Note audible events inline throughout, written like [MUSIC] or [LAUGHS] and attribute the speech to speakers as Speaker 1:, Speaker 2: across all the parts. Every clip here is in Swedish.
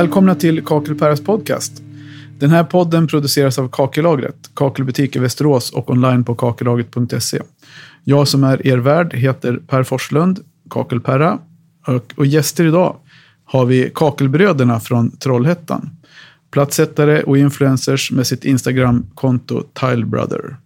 Speaker 1: Välkomna till Kakelpäras podcast. Den här podden produceras av Kakellagret, kakelbutik i Västerås och online på kakellagret.se. Jag som är er värd heter Per Forslund, Kakelperra. Och, och gäster idag har vi Kakelbröderna från Trollhättan. Platsättare och influencers med sitt Instagram-konto Tilebrother.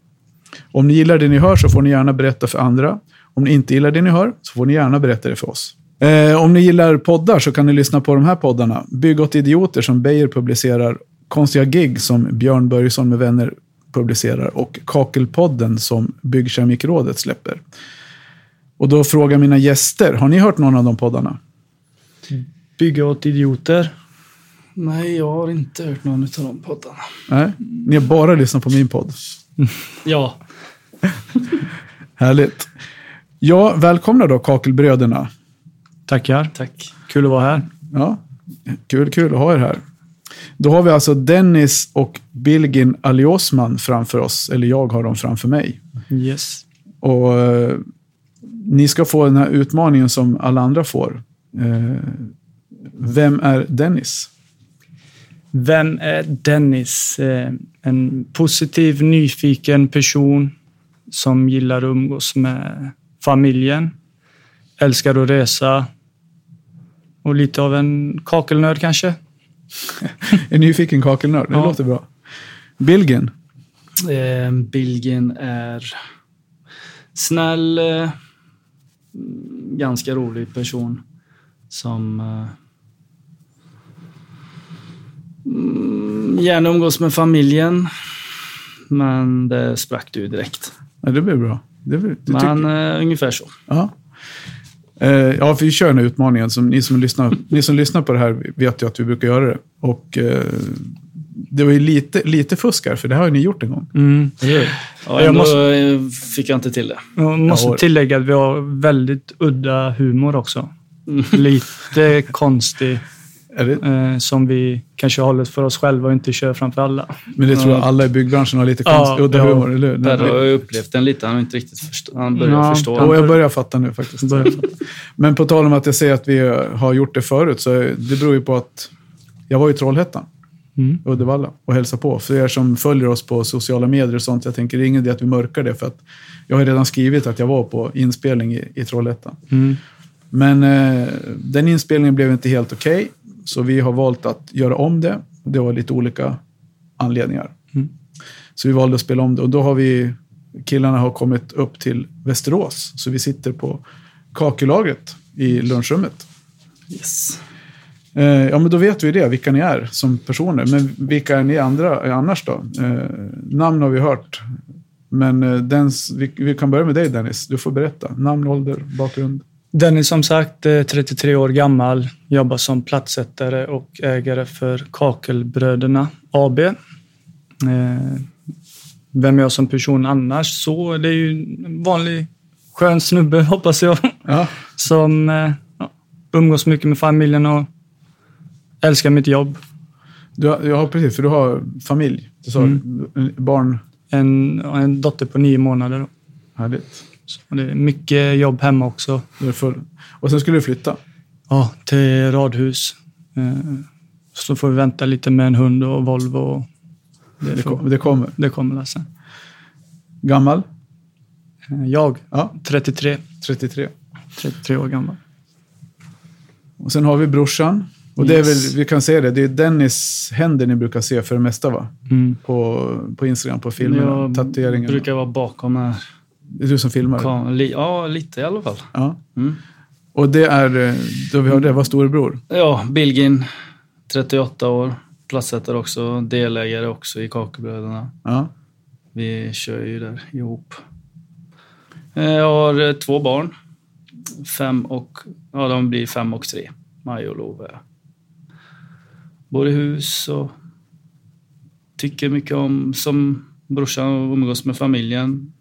Speaker 1: Om ni gillar det ni hör så får ni gärna berätta för andra. Om ni inte gillar det ni hör så får ni gärna berätta det för oss. Eh, om ni gillar poddar så kan ni lyssna på de här poddarna. Bygg åt idioter som Beijer publicerar, Konstiga gig som Björn Börjesson med vänner publicerar och Kakelpodden som Byggkeramikrådet släpper. Och då frågar mina gäster, har ni hört någon av de poddarna?
Speaker 2: Bygga åt idioter.
Speaker 3: Nej, jag har inte hört någon av de poddarna.
Speaker 1: Nej, ni har bara lyssnat på min podd. [LAUGHS]
Speaker 3: Ja, [LAUGHS]
Speaker 1: Härligt. Ja, välkomna då Kakelbröderna.
Speaker 2: Tackar.
Speaker 3: tack.
Speaker 2: Kul att vara här.
Speaker 1: Ja, kul, kul att ha er här. Då har vi alltså Dennis och Bilgin Aliosman framför oss, eller jag har dem framför mig.
Speaker 2: Yes.
Speaker 1: Och eh, ni ska få den här utmaningen som alla andra får. Eh, vem är Dennis?
Speaker 2: Vem är Dennis? Eh, En positiv, nyfiken person som gillar att umgås med familjen. Älskar att resa. Och lite av en kakelnörd kanske. [LAUGHS]
Speaker 1: En nyfiken kakelnörd, det
Speaker 2: Ja.
Speaker 1: låter bra. Bilgin?
Speaker 3: Eh, Bilgen är snäll, eh, ganska rolig person som eh, mm, gärna umgås med familjen. Men det sprack du direkt.
Speaker 1: Ja, det blir bra. Det blir, det tycker-
Speaker 3: Men eh, ungefär så.
Speaker 1: Ja. Eh, ja, för vi kör den här utmaningen. Som ni, som lyssnar, ni som lyssnar på det här vet ju att vi brukar göra det. Och eh, det var ju lite, lite fusk här, för det har ju ni gjort en gång.
Speaker 2: Mm.
Speaker 3: Ja,
Speaker 2: Jag måste-
Speaker 3: fick jag inte till det.
Speaker 2: Jag måste tillägga att vi har väldigt udda humor också. Lite konstig.
Speaker 1: Är det,
Speaker 2: Eh, som vi kanske håller för oss själva och inte kör framför alla.
Speaker 1: men det tror jag alla i byggbranschen har lite
Speaker 2: Ja,
Speaker 1: konstig, udda
Speaker 2: ja.
Speaker 1: humor, eller hur?
Speaker 3: Per har upplevt den lite. Han har inte riktigt förstå, Han börjar
Speaker 2: Ja.
Speaker 3: förstå.
Speaker 1: Jo, jag börjar fatta nu faktiskt. Men på tal om att jag säger att vi har gjort det förut, så det beror ju på att jag var i Trollhättan,
Speaker 2: Mm.
Speaker 1: Uddevalla, och hälsade på. För er som följer oss på sociala medier och sånt, jag tänker det är ingen idé att vi mörkar det, för att jag har redan skrivit att jag var på inspelning i, i Trollhättan.
Speaker 2: Mm.
Speaker 1: Men eh, den inspelningen blev inte helt okej, så vi har valt att göra om det. Det var lite olika anledningar.
Speaker 2: Mm.
Speaker 1: Så vi valde att spela om det och då har vi, killarna har kommit upp till Västerås. Så vi sitter på kakelagret i lunchrummet.
Speaker 3: Yes.
Speaker 1: Eh, ja, men då vet vi det, vilka ni är som personer. Men vilka är ni andra annars då? Eh, namn har vi hört. Men eh, den, vi, vi kan börja med dig Dennis. Du får berätta. Namn, ålder, bakgrund.
Speaker 2: Dennis som sagt är 33 år gammal, jobbar som plattsättare och ägare för Kakelbröderna AB. Eh, Vem är jag som person annars? Så det är ju en vanlig skön snubbe [LAUGHS] hoppas jag.
Speaker 1: Ja,
Speaker 2: Som eh, ja, umgås mycket med familjen och älskar mitt jobb.
Speaker 1: du, har- ja, precis. För du har familj. Du sa
Speaker 2: Mm.
Speaker 1: barn.
Speaker 2: En, en dotter på nio månader.
Speaker 1: Härligt.
Speaker 2: Så det är mycket jobb hemma också.
Speaker 1: Du är full. Och sen skulle du flytta.
Speaker 2: Ja, till radhus. Eh, Så får vi vänta lite med en hund och Volvo. och Det,
Speaker 1: Det, kom, det kommer.
Speaker 2: det kommer sen.
Speaker 1: Gammal?
Speaker 2: Eh, Jag,
Speaker 1: Ja,
Speaker 2: 33,
Speaker 1: 33.
Speaker 2: 33 år gammal.
Speaker 1: Och sen har vi brorsan. Och det är väl, vi kan säga det, det är Dennis händer ni brukar se för det mesta va?
Speaker 2: Mm.
Speaker 1: På, på Instagram, på filmerna,
Speaker 3: Jag
Speaker 1: tatueringarna.
Speaker 3: brukar vara bakom här.
Speaker 1: Det är du som filmar?
Speaker 3: Kam- li- Ja, lite i alla fall.
Speaker 1: Ja.
Speaker 3: Mm.
Speaker 1: Och det är, eh, då vi har det, var storebror?
Speaker 3: Ja, Bilgin, 38 år. Platssättare också. Delägare också i Kakelbröderna.
Speaker 1: Ja.
Speaker 3: Vi kör ju där ihop. Eh, Jag har eh, två barn. Fem och... Ja, de blir fem och tre. Maj och Love. Bor i hus och tycker mycket om, som brorsan, umgås med familjen.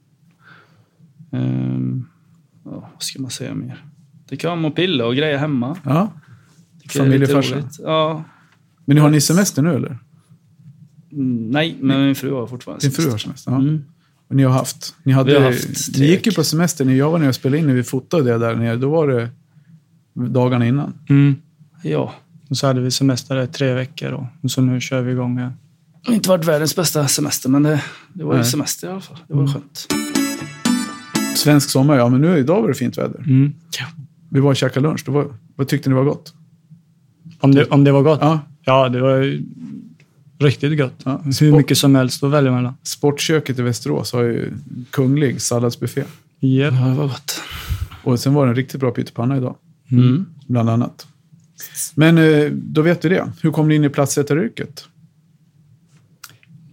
Speaker 3: Ja, vad ska man säga mer? Tycker om att pilla och greja hemma.
Speaker 1: ja.
Speaker 3: Det
Speaker 1: Familjefarsa.
Speaker 3: Ja.
Speaker 1: Men har ni semester nu eller?
Speaker 3: Mm, Nej, men min fru har fortfarande
Speaker 1: Din fru
Speaker 3: semester.
Speaker 1: har semester? Ja.
Speaker 3: Mm.
Speaker 1: Och ni har haft? Ni, hade,
Speaker 3: Vi har haft
Speaker 1: ni gick ju på semester när jag var nere och spelade in, när vi fotade det där nere. Då var det dagarna innan.
Speaker 2: Mm.
Speaker 3: Ja,
Speaker 2: Och så hade vi semester där tre veckor då. och så nu kör vi igång här.
Speaker 3: Det har inte varit världens bästa semester, men det, det var ju semester i alla fall. Det var
Speaker 2: Mm.
Speaker 3: skönt.
Speaker 1: Svensk sommar, ja men nu idag var det fint väder.
Speaker 2: Mm.
Speaker 1: Vi var och käkade lunch. Det var, vad tyckte ni var gott?
Speaker 2: Om, det, om det var gott?
Speaker 1: Ja,
Speaker 2: Ja, det var ju riktigt gott.
Speaker 1: Ja,
Speaker 2: Hur
Speaker 1: sport-
Speaker 2: mycket som helst att välja mellan.
Speaker 1: Sportköket i Västerås har ju kunglig salladsbuffé.
Speaker 2: Yep.
Speaker 3: Ja, det var gott.
Speaker 1: Och sen var det en riktigt bra pyttipanna idag,
Speaker 3: Mm.
Speaker 1: bland annat. Men eh, då vet du det. Hur kom ni in i platssättaryrket?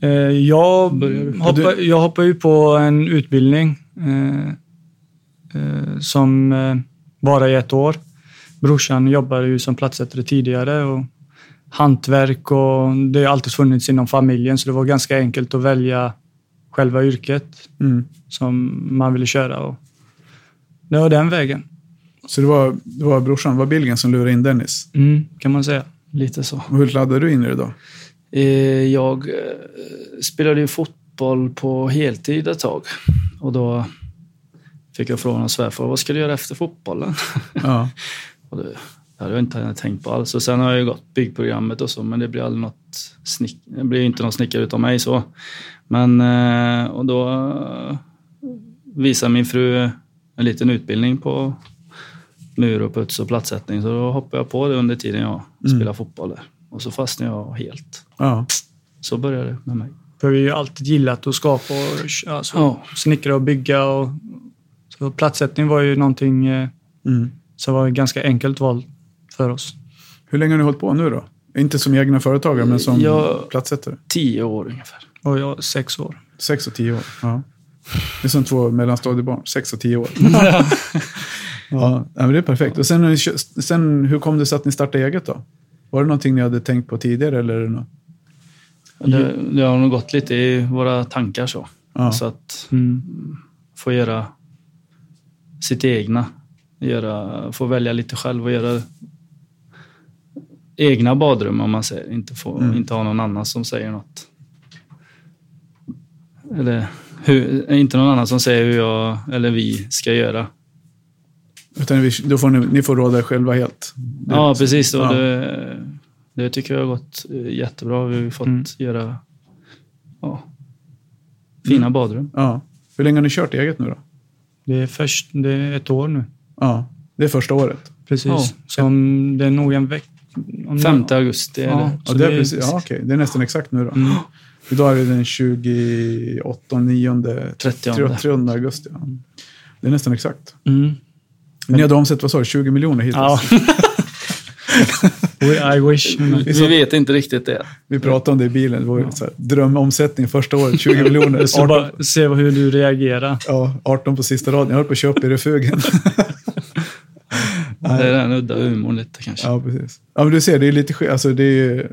Speaker 2: Eh, jag,
Speaker 3: du?
Speaker 2: hoppar, jag hoppade ju på en utbildning som eh, var i ett år. Brorsan jobbade ju som platssättare tidigare och hantverk och det har alltid funnits inom familjen så det var ganska enkelt att välja själva yrket
Speaker 1: Mm.
Speaker 2: som man ville köra. Och det var den vägen,
Speaker 1: Så det var, det var brorsan, det var Billgren som lurade in Dennis.
Speaker 2: mm, kan man säga.
Speaker 3: Lite så.
Speaker 1: Och hur laddade du in i det då?
Speaker 3: Eh, Jag eh, spelade ju fotboll på heltid ett tag. Och då fick jag frågan av svärfar, vad ska du göra efter fotbollen?
Speaker 1: Ja. [LAUGHS]
Speaker 3: Och det, det hade jag inte tänkt på alls. Och sen har jag ju gått byggprogrammet och så, men det blir aldrig något snick, det blir inte någon snickare utav mig så. Men, eh, och då eh, visade min fru en liten utbildning på mur och puts och plattsättning. Så då hoppade jag på det under tiden jag spelade fotboll där. Och så fastnade jag helt.
Speaker 1: ja.
Speaker 3: Så började det med mig.
Speaker 2: För vi har ju alltid gillat att skapa och alltså,
Speaker 3: Ja.
Speaker 2: snickra och bygga. Och, så platssättning var ju någonting eh,
Speaker 1: Mm.
Speaker 2: som var ett ganska enkelt val för oss.
Speaker 1: Hur länge har ni hållit på nu då? Inte som egna företagare, men som
Speaker 3: Jag-
Speaker 1: platssättare?
Speaker 3: Tio år ungefär.
Speaker 2: Och jag sex år.
Speaker 1: Sex och tio år. Ja. Det är som två mellanstadiebarn, sex och tio år. [LAUGHS] Ja, ja, men det är perfekt. Och sen, sen, hur kom det sig att ni startade eget då? Var det någonting ni hade tänkt på tidigare? Eller något?
Speaker 3: Det, det har nog gått lite i våra tankar så.
Speaker 1: Ja.
Speaker 3: Så att
Speaker 2: Mm.
Speaker 3: få göra sitt egna. Göra, få välja lite själv och göra egna badrum om man säger. Inte, få,
Speaker 1: Mm.
Speaker 3: inte ha någon annan som säger något. Eller hur, inte någon annan som säger hur jag eller vi ska göra.
Speaker 1: Utan vi, då får ni, ni får råda själva helt. Det-
Speaker 3: Ja, precis. Och
Speaker 1: Ja.
Speaker 3: det, det tycker jag har gått eh, jättebra. Vi har fått
Speaker 2: Mm.
Speaker 3: göra ja, fina
Speaker 1: Mm.
Speaker 3: badrum.
Speaker 1: Ja. Hur länge har ni kört eget nu då?
Speaker 2: Det är först, det är ett år nu.
Speaker 1: Ja, det är första året.
Speaker 2: Precis.
Speaker 3: Ja.
Speaker 2: Som det är nog en vecka.
Speaker 3: 5 augusti
Speaker 2: Ja.
Speaker 3: det.
Speaker 1: Ja, det, är precis, ja, okej. det är nästan exakt nu då.
Speaker 2: Mm.
Speaker 1: Idag är det den 28, 9,
Speaker 3: 30.
Speaker 1: 30 augusti. Ja. Det är nästan exakt.
Speaker 2: Mm.
Speaker 1: Ni hade omsett, vad sa du, 20 miljoner hittills?
Speaker 2: Ja. [LAUGHS] I wish.
Speaker 3: Vi vet inte riktigt det.
Speaker 1: Vi pratade om det i bilen. Det var ju så här, drömomsättning första året, 20 [LAUGHS] miljoner.
Speaker 2: Så
Speaker 1: 18,
Speaker 2: bara se hur du reagerar.
Speaker 1: ja, 18 på sista raden. Jag höll på att köpa i refugen. [LAUGHS]
Speaker 3: Det är den udda humorn lite kanske.
Speaker 1: ja, precis. Ja, men du ser, det är lite alltså det är ju,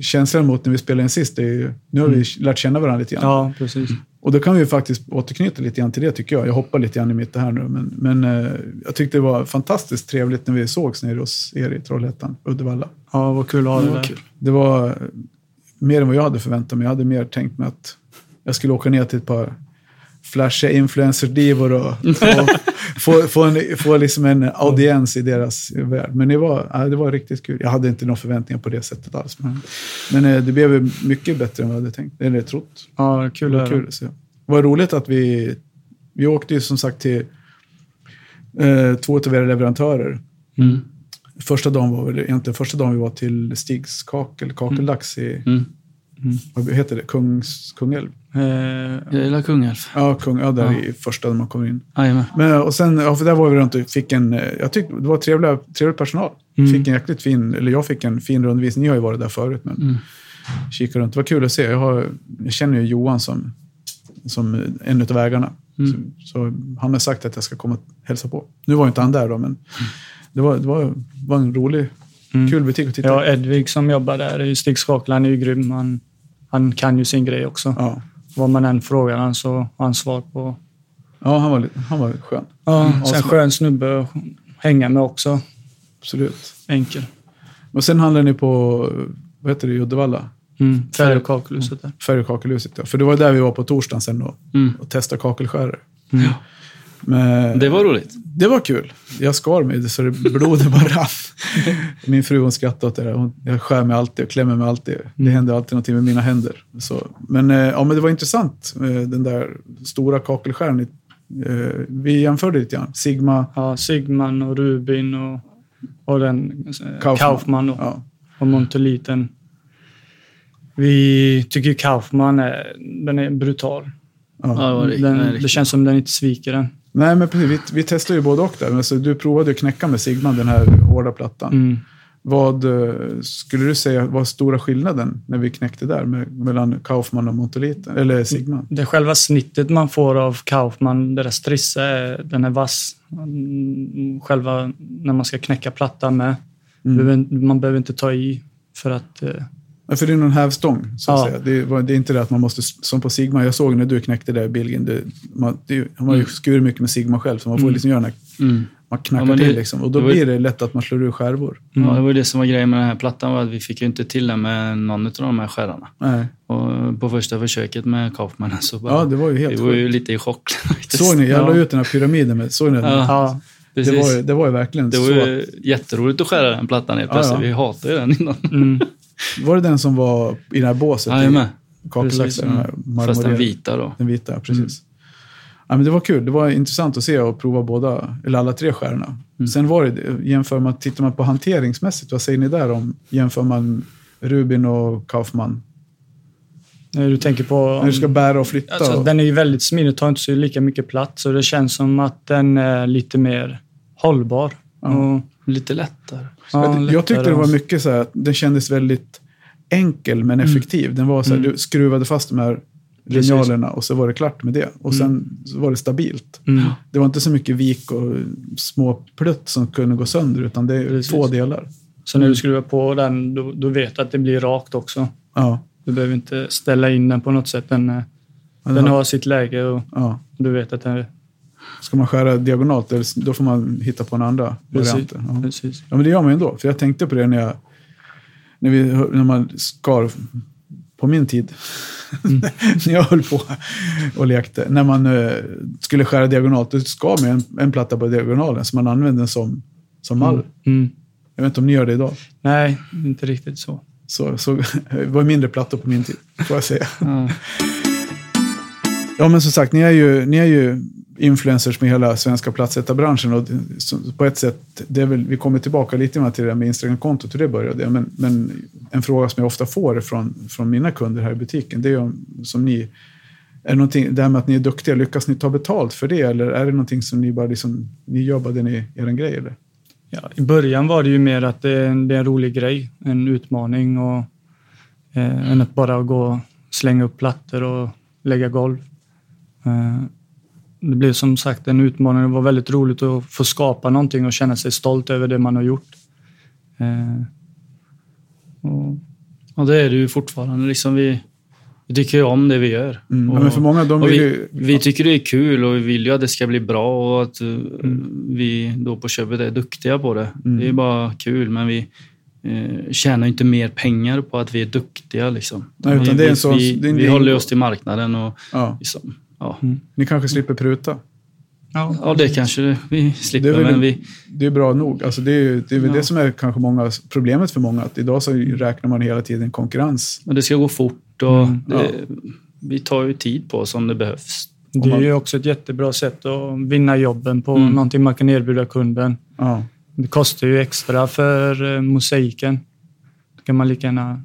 Speaker 1: Känslan mot när vi spelade in sist, det är ju, nu har vi lärt känna varandra lite grann.
Speaker 2: Ja, precis.
Speaker 1: Och då kan vi faktiskt återknyta lite grann till det tycker jag. Jag hoppar lite grann i mitt här nu. Men, men eh, jag tyckte det var fantastiskt trevligt när vi sågs nere hos er i Trollhättan, Uddevalla.
Speaker 2: Ja, vad kul att ha
Speaker 3: det var
Speaker 2: där.
Speaker 3: kul.
Speaker 1: Det var eh, mer än vad jag hade förväntat mig. Jag hade mer tänkt mig att jag skulle åka ner till ett par flashiga influencer-divor och, och få, få, en, få liksom en audiens i deras värld. Men det var, ja, det var riktigt kul. Jag hade inte några förväntningar på det sättet alls. Men, men eh, det blev mycket bättre än vad jag hade tänkt. Eller trott.
Speaker 2: Ja, kul
Speaker 1: Det var kul se. Det var roligt att vi, vi åkte ju som sagt till eh, två av era leverantörer.
Speaker 3: Mm.
Speaker 1: Första dagen var väl egentligen första dagen vi var till Stigs kakel, kakeldags i,
Speaker 3: Mm.
Speaker 1: Vad heter det, Kungs, Kungälv?
Speaker 2: Eh,
Speaker 3: Jag gillar Kungälv.
Speaker 1: Ja, Kung, ja där
Speaker 3: Ja.
Speaker 1: i första när man kommer in.
Speaker 3: Jajamän.
Speaker 1: Men, och sen, ja, för där var vi runt och fick en, eh, jag tyckte det var trevliga, trevlig personal.
Speaker 2: Mm.
Speaker 1: Fick en jäkligt fin, eller jag fick en fin rundvisning. Ni har ju varit där förut, men
Speaker 3: Mm.
Speaker 1: kika runt. Det var kul att se. Jag, har, jag känner ju Johan som, som en av ägarna.
Speaker 3: Mm.
Speaker 1: Så, så han har sagt att jag ska komma och hälsa på. Nu var inte han där då, men det var, det var, var en rolig,
Speaker 2: Mm.
Speaker 1: kul butik att titta
Speaker 2: ja. Edvig som jobbar där, i Stig Skakla, han är ju grym. Han, han kan ju sin grej också.
Speaker 1: Ja.
Speaker 2: Vad man än frågar han så har han svar på.
Speaker 1: ja, han var, han var skön.
Speaker 2: Ja,
Speaker 1: Mm.
Speaker 2: sen skön snubbe att hänga med också.
Speaker 1: Absolut.
Speaker 2: Enkel.
Speaker 1: Och sen handlade ni på, vad heter det, i Uddevalla?
Speaker 2: Mm. Färg och kakelhuset där.
Speaker 1: Färg och kakelhuset, ja. För det var där vi var på torsdagen sen då
Speaker 3: Mm.
Speaker 1: och testade kakelskärare.
Speaker 2: Mm.
Speaker 1: Men,
Speaker 3: Det var roligt.
Speaker 1: det var kul. Jag skar mig så det blodet bara rann. [LAUGHS] Min fru hon skrattade åt det där. Hon, jag skär mig alltid och klämmer mig alltid. Det händer alltid någonting med mina händer. Så, men, eh, ja, men det var intressant, eh, den där stora kakelskären. Eh, vi jämförde lite grann. Sigma,
Speaker 2: Ja, Sigman och Rubin och, och den
Speaker 1: Kaufman.
Speaker 2: Kaufman, och,
Speaker 1: ja,
Speaker 2: och Montoliten. Vi tycker Kaufman är, den är brutal.
Speaker 3: Ja,
Speaker 2: Den, det känns som den inte sviker den.
Speaker 1: Nej, men precis. Vi, vi testade ju både och där. Men så du provade att knäcka med Sigma, den här hårda plattan.
Speaker 2: Mm.
Speaker 1: Vad eh, skulle du säga var stora skillnaden när vi knäckte där med, mellan Kaufman och Montoliten? Eller Sigma?
Speaker 2: Det själva snittet man får av Kaufman, deras strissa, är, den är vass. Mm, Själva när man ska knäcka plattan med.
Speaker 1: Mm.
Speaker 2: Man behöver inte ta i för att...
Speaker 1: Ja, för det är någon hävstång, så att
Speaker 2: Ja.
Speaker 1: säga. Det, var, det är inte det att man måste, som på Sigma, jag såg när du knäckte det i bilgen, det, man, det, han har ju skurit mycket med Sigma själv, så man får
Speaker 2: Mm.
Speaker 1: liksom göra den här,
Speaker 3: Mm.
Speaker 1: man knackar
Speaker 3: Ja, men det-
Speaker 1: till liksom. Och då
Speaker 3: det var-
Speaker 1: blir det lätt att man slår ur skärvor.
Speaker 3: Ja, det var ju det som var grejen med den här plattan, var att vi fick ju inte till den med någon av de här skärarna.
Speaker 1: Nej.
Speaker 3: Och på första försöket med Kaufman så bara,
Speaker 1: Ja, det var ju helt
Speaker 3: vi var ju lite i chock.
Speaker 1: Såg ni? Jag
Speaker 2: Ja.
Speaker 1: la ut den här pyramiden med, såg ni den?
Speaker 3: Ja.
Speaker 2: ja,
Speaker 3: Precis.
Speaker 1: Det var, ju- det var ju verkligen
Speaker 3: Det
Speaker 1: så.
Speaker 3: var ju jätteroligt att skära den plattan helt
Speaker 1: Ja,
Speaker 3: plötsligt.
Speaker 1: ja.
Speaker 3: Vi hatade ju den innan.
Speaker 2: mm, [LAUGHS]
Speaker 1: Var det den som var i det här båset?
Speaker 3: Jajamän.
Speaker 1: Den här
Speaker 3: Fast den vita då.
Speaker 1: Den vita, precis. Ja, men det var kul. Det var intressant att se och prova båda, eller alla tre skärorna. Sen var det, jämför man, tittar man på hanteringsmässigt, vad säger ni där om, jämför man Rubin och Kaufman?
Speaker 2: när du tänker på...
Speaker 1: När du ska bära och flytta?
Speaker 2: Alltså,
Speaker 1: och,
Speaker 2: den är ju väldigt smidig, tar inte så lika mycket plats och det känns som att den är lite mer hållbar. Och,
Speaker 3: Lite lättare.
Speaker 2: ja,
Speaker 1: jag, jag
Speaker 2: lättare
Speaker 1: tyckte det var mycket så här, att den kändes väldigt enkel men effektiv. Den var så här,
Speaker 2: Mm.
Speaker 1: du skruvade fast de här linjalerna och så var det klart med det. Och sen så var det stabilt.
Speaker 2: Mm.
Speaker 1: Det var inte så mycket vik och små plutt som kunde gå sönder, utan det är
Speaker 2: Precis.
Speaker 1: två delar.
Speaker 2: Så när du skruvar på den, då, då vet du att det blir rakt också.
Speaker 1: Ja.
Speaker 2: Du behöver inte ställa in den på något sätt. Den,
Speaker 1: Den har
Speaker 2: sitt läge och
Speaker 1: ja.
Speaker 2: du vet att den...
Speaker 1: Ska man skära diagonalt, då får man hitta på en andra varianter. Ja.
Speaker 2: Precis.
Speaker 1: ja, men det gör man ju ändå. För jag tänkte på det när, jag, när, vi, när man skar på min tid. [LAUGHS] när jag höll på och lekte. När man eh, skulle skära diagonalt, då skar man en, en platta på diagonalen så man använde den som, som mall.
Speaker 2: Mm.
Speaker 1: Jag vet inte om ni gör det idag.
Speaker 2: Nej, inte riktigt så.
Speaker 1: Så, så [LAUGHS] det var mindre plattor på min tid, får jag säga.
Speaker 3: Ja.
Speaker 1: Ja, men som sagt, ni är ju, ni är ju influencers med hela svenska platsättarbranschen. Och på ett sätt, det är väl, vi kommer tillbaka lite till det där med Instagram-kontot, hur det började. Men, men en fråga som jag ofta får från, från mina kunder här i butiken, det är ju om, som ni, är det, någonting, det här med att ni är duktiga, lyckas ni ta betalt för det? Eller är det någonting som ni bara liksom, ni gör bara det ni, er grej? Eller?
Speaker 2: Ja, I början var det ju mer att det är en, det är en rolig grej, en utmaning och eh, än att bara gå och slänga upp plattor och lägga golv. Eh, det blev som sagt en utmaning. Det var väldigt roligt att få skapa någonting och känna sig stolt över det man har gjort. Eh, och,
Speaker 3: Och det är det ju fortfarande. Liksom vi, vi tycker ju om det vi gör.
Speaker 1: Mm.
Speaker 3: Och,
Speaker 1: ja, men för många, de
Speaker 3: och
Speaker 1: vill
Speaker 3: vi,
Speaker 1: ju...
Speaker 3: vi tycker det är kul och vi vill ju att det ska bli bra och att uh,
Speaker 1: Mm.
Speaker 3: vi då på köpet är duktiga på det. Det är bara kul, men vi eh, tjänar inte mer pengar på att vi är duktiga. Liksom.
Speaker 1: Nej, utan
Speaker 3: vi,
Speaker 1: det är en sån-
Speaker 3: vi, vi håller oss till marknaden och
Speaker 1: Ja,
Speaker 3: liksom, ja.
Speaker 1: ni kanske slipper pruta.
Speaker 2: ja,
Speaker 3: ja, det kanske vi slipper,
Speaker 1: Det är väl-
Speaker 3: men vi,
Speaker 1: Det är bra nog. Alltså det är, det är väl
Speaker 3: Ja.
Speaker 1: det som är kanske många, problemet för många. Att idag så räknar man hela tiden konkurrens.
Speaker 3: men det ska gå fort och
Speaker 2: Mm,
Speaker 3: det, vi tar ju tid på oss om det behövs.
Speaker 2: det är ju också ett jättebra sätt att vinna jobben på
Speaker 3: Mm.
Speaker 2: någonting man kan erbjuda kunden.
Speaker 1: Ja.
Speaker 2: Det kostar ju extra för eh, mosaiken. Då kan man lika gärna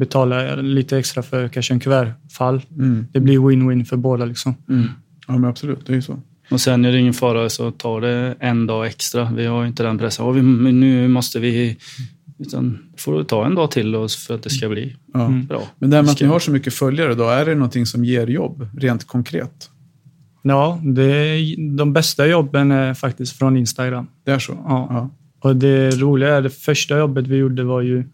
Speaker 2: betala lite extra för kanske en kuvertfall.
Speaker 1: Mm.
Speaker 2: Det blir win-win för båda. Liksom.
Speaker 1: Mm. ja, men absolut. Det är ju så.
Speaker 3: Och sen är det ingen fara så tar det en dag extra. Vi har ju inte den pressen. Och vi, nu måste vi... Utan får ta en dag till oss för att det ska bli
Speaker 1: Ja.
Speaker 2: Mm.
Speaker 3: bra.
Speaker 1: Men det här med att
Speaker 3: Ska-
Speaker 1: ni har så mycket följare då, är det någonting som ger jobb rent konkret?
Speaker 2: Ja, det är, de bästa jobben är faktiskt från Instagram.
Speaker 1: Det är så?
Speaker 2: Ja.
Speaker 1: Ja.
Speaker 2: Och det roliga är det första jobbet vi gjorde var ju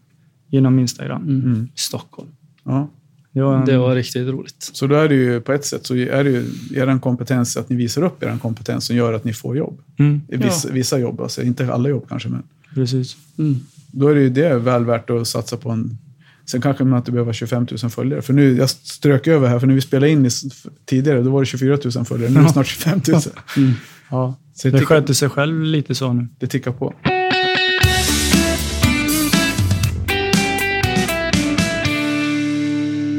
Speaker 2: genom Instagram.
Speaker 3: Mm. I Stockholm.
Speaker 1: ja.
Speaker 2: Det var en,
Speaker 3: Det var riktigt roligt.
Speaker 1: Så då är det ju på ett sätt så är det ju er kompetens, att ni visar upp er kompetens som gör att ni får jobb.
Speaker 2: Mm,
Speaker 1: Vissa, vissa jobb, alltså inte alla jobb kanske, men
Speaker 2: precis.
Speaker 3: Mm.
Speaker 1: då är det ju det väl värt att satsa på en Sen kanske man inte behöver 25 000 följare. För nu, jag strök över här, för när vi spelade in tidigare, då var det 24 000 följare. Nu är det snart 25 000.
Speaker 2: Mm. Ja,
Speaker 1: Så det,
Speaker 2: det
Speaker 1: tickar,
Speaker 2: sköter sig själv lite så nu.
Speaker 1: det tickar på.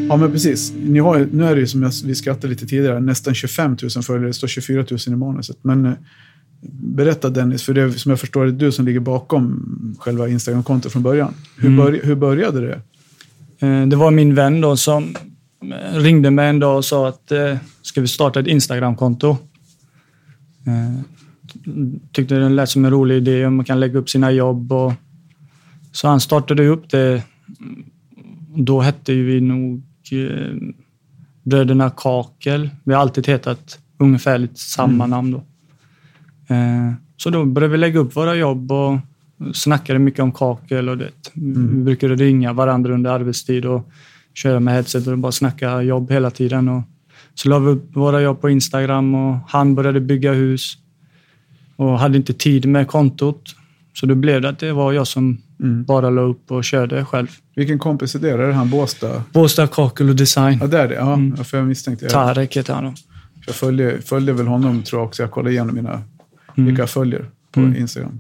Speaker 1: Ja, men precis. Ni har, nu är det ju som jag, vi skrattade lite tidigare, nästan 25 000 följare. Det står 24 000 i manuset. Men eh, berätta Dennis, för det är som jag förstår det är du som ligger bakom själva Instagram-kontot från början. Hur,
Speaker 2: Mm.
Speaker 1: börj, hur började det?
Speaker 2: Eh, Det var min vän då som eh, ringde mig en dag och sa att ska vi starta ett Instagramkonto? Tyckte det lät som en rolig idé om man kan lägga upp sina jobb. Och så han startade upp det. Då hette vi nog eh, Bröderna Kakel. Vi har alltid hetat ungefärligt samma namn då. Eh, Så då började vi lägga upp våra jobb och snackade mycket om kakel och det. Vi brukade ringa varandra under arbetstid och köra med headset och bara snacka jobb hela tiden. Och så la vi upp våra jobb på Instagram och han började bygga hus och hade inte tid med kontot. Så då blev det att det var jag som
Speaker 1: Mm.
Speaker 2: bara la upp och körde själv.
Speaker 1: Vilken kompis är det? Är det han Båstad?
Speaker 2: Båstad Kakel och Design.
Speaker 1: Ja, det är det. Ja,
Speaker 2: Mm.
Speaker 1: för jag misstänkte det.
Speaker 2: Tarek heter han.
Speaker 1: Jag följde, följde väl honom tror jag också. Jag kollade igenom mina, vilka jag följer på
Speaker 2: Mm.
Speaker 1: Instagram.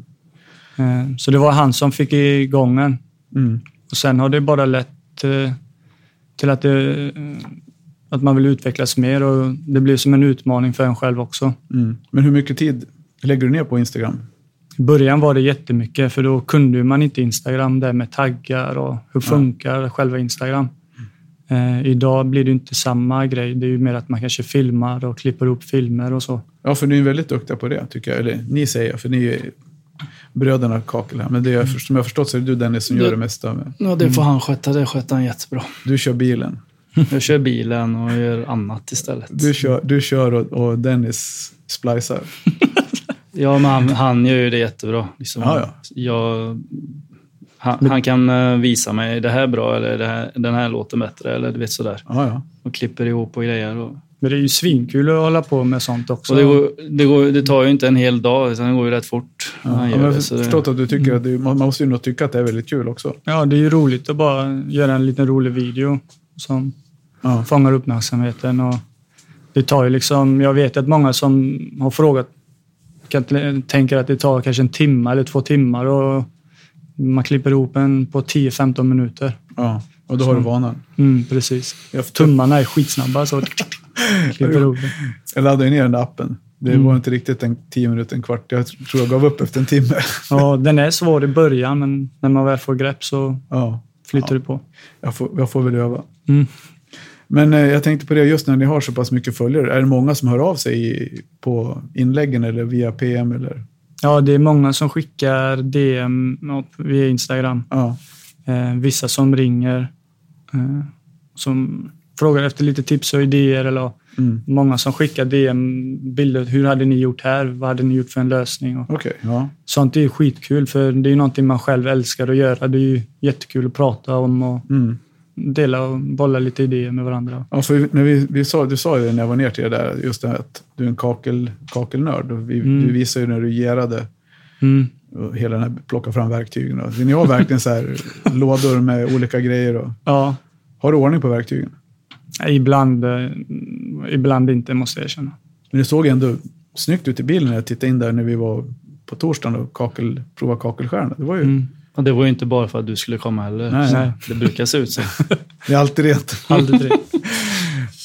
Speaker 2: Eh, Så det var han som fick igång den.
Speaker 1: Mm.
Speaker 2: Och sen har det bara lett eh, till att, det, eh, att man vill utvecklas mer och det blir som en utmaning för en själv också.
Speaker 1: Mm. Men hur mycket tid lägger du ner på Instagram?
Speaker 2: I början var det jättemycket för då kunde man inte Instagram där med taggar och hur funkar själva Instagram. Eh, idag blir det inte samma grej. Det är ju mer att man kanske filmar och klipper upp filmer och så.
Speaker 1: Ja, för ni är väldigt duktiga på det, tycker jag. Eller ni säger, för ni är bröderna Kakel här. Men det är, som jag har förstått så är det du Dennis som
Speaker 3: Det-
Speaker 1: gör det mesta. Med.
Speaker 3: Ja, det får han sköta. Det sköter han jättebra.
Speaker 1: Du kör bilen. [LAUGHS]
Speaker 3: Jag kör bilen och gör annat istället.
Speaker 1: Du kör, du kör och, och Dennis splicar. [LAUGHS]
Speaker 3: Ja, men han, han gör ju det jättebra. Liksom,
Speaker 1: Ja, ja.
Speaker 3: Jag, han, han kan eh, visa mig, det här är bra eller det här, den här låter bättre eller du vet sådär.
Speaker 1: Ja, ja.
Speaker 3: Och klipper ihop och grejer. Och,
Speaker 2: Men det är ju svinkul att hålla på med sånt också.
Speaker 3: det, går, det, går, det tar ju inte en hel dag, utan det går ju rätt fort.
Speaker 1: ja. jag har
Speaker 3: så det-
Speaker 1: förstått att du tycker att det, man man måste ju nog tycka att det är väldigt kul också.
Speaker 2: Ja, det är ju roligt att bara göra en liten rolig video som
Speaker 1: Ja.
Speaker 2: fångar uppmärksamheten. Och det tar ju liksom, jag vet att många som har frågat kan, tänker att det tar kanske en timme eller två timmar och man klipper ihop en på 10-15 minuter.
Speaker 1: ja. Och då har du vanan.
Speaker 2: Mm, precis.
Speaker 1: Jag,
Speaker 2: Tummarna är skitsnabba så [LAUGHS] klipper ihop det.
Speaker 1: jag laddade ner den där appen. Det
Speaker 2: Mm.
Speaker 1: var inte riktigt en tio minuter, en kvart. Jag tror jag gav upp efter en timme. [LAUGHS]
Speaker 2: Ja, den är svår i början men när man väl får grepp så
Speaker 1: Ja,
Speaker 2: flyter det på.
Speaker 1: jag får, jag får väl öva.
Speaker 2: Mm.
Speaker 1: Men eh, jag tänkte på det, just när ni har så pass mycket följare, är det många som hör av sig på inläggen eller via PM? Eller?
Speaker 2: Ja, det är många som skickar DM via Instagram.
Speaker 1: Ja,
Speaker 2: Eh, vissa som ringer. Eh, som frågar efter lite tips och idéer. Eller
Speaker 1: mm.
Speaker 2: många som skickar DM-bilder. Hur hade ni gjort här? Vad hade ni gjort för en lösning? Och
Speaker 1: okej. ja.
Speaker 2: sånt är skitkul för det är ju någonting man själv älskar att göra. Det är ju jättekul att prata om och
Speaker 1: Mm.
Speaker 2: Dela och bolla lite idéer med varandra.
Speaker 1: Ja, för när vi, vi sa, du sa ju det när jag var ner till det där, just det här att du är en kakel, kakelnörd. Vi,
Speaker 2: Mm.
Speaker 1: Du visade ju när du gerade
Speaker 2: Mm.
Speaker 1: och hela den här, plocka fram verktygen. Och, ni har verkligen så här [LAUGHS] lådor med olika grejer. Och,
Speaker 2: Ja,
Speaker 1: har du ordning på verktygen?
Speaker 2: ibland, eh, ibland inte måste jag erkänna.
Speaker 1: Men det såg ändå snyggt ut i bilen när jag tittade in där när vi var på torsdagen och kakel, provade kakelstjärna. Det var ju
Speaker 2: Mm.
Speaker 3: Och det var ju inte bara för att du skulle komma heller.
Speaker 1: Nej.
Speaker 2: Nej.
Speaker 3: Det brukar se ut så. [LAUGHS]
Speaker 1: det är alltid rent. [LAUGHS]
Speaker 2: Aldrig.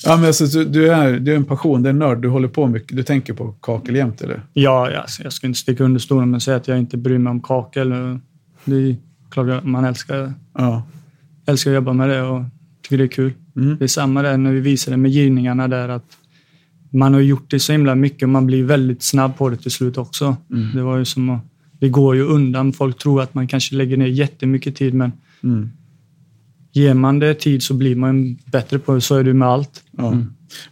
Speaker 1: Ja, men alltså, du, du, är, du är en passion, du är en nörd, du håller på mycket. Du tänker på kakel jämt, eller?
Speaker 2: Ja, ja, alltså, jag ska inte sticka under stolen att säga att jag inte bryr mig om kakel. Det är klart man älskar,
Speaker 1: Ja.
Speaker 2: älskar att jobba med det och tycker det är kul.
Speaker 1: Mm.
Speaker 2: Det är samma där när vi visade med girningarna där att man har gjort det så himla mycket och man blir väldigt snabb på det till slut också.
Speaker 1: Mm.
Speaker 2: Det var ju som att, det går ju undan. Folk tror att man kanske lägger ner jättemycket tid men
Speaker 1: Mm.
Speaker 2: ger man det tid så blir man bättre på det. Så är det med allt.
Speaker 1: Ja.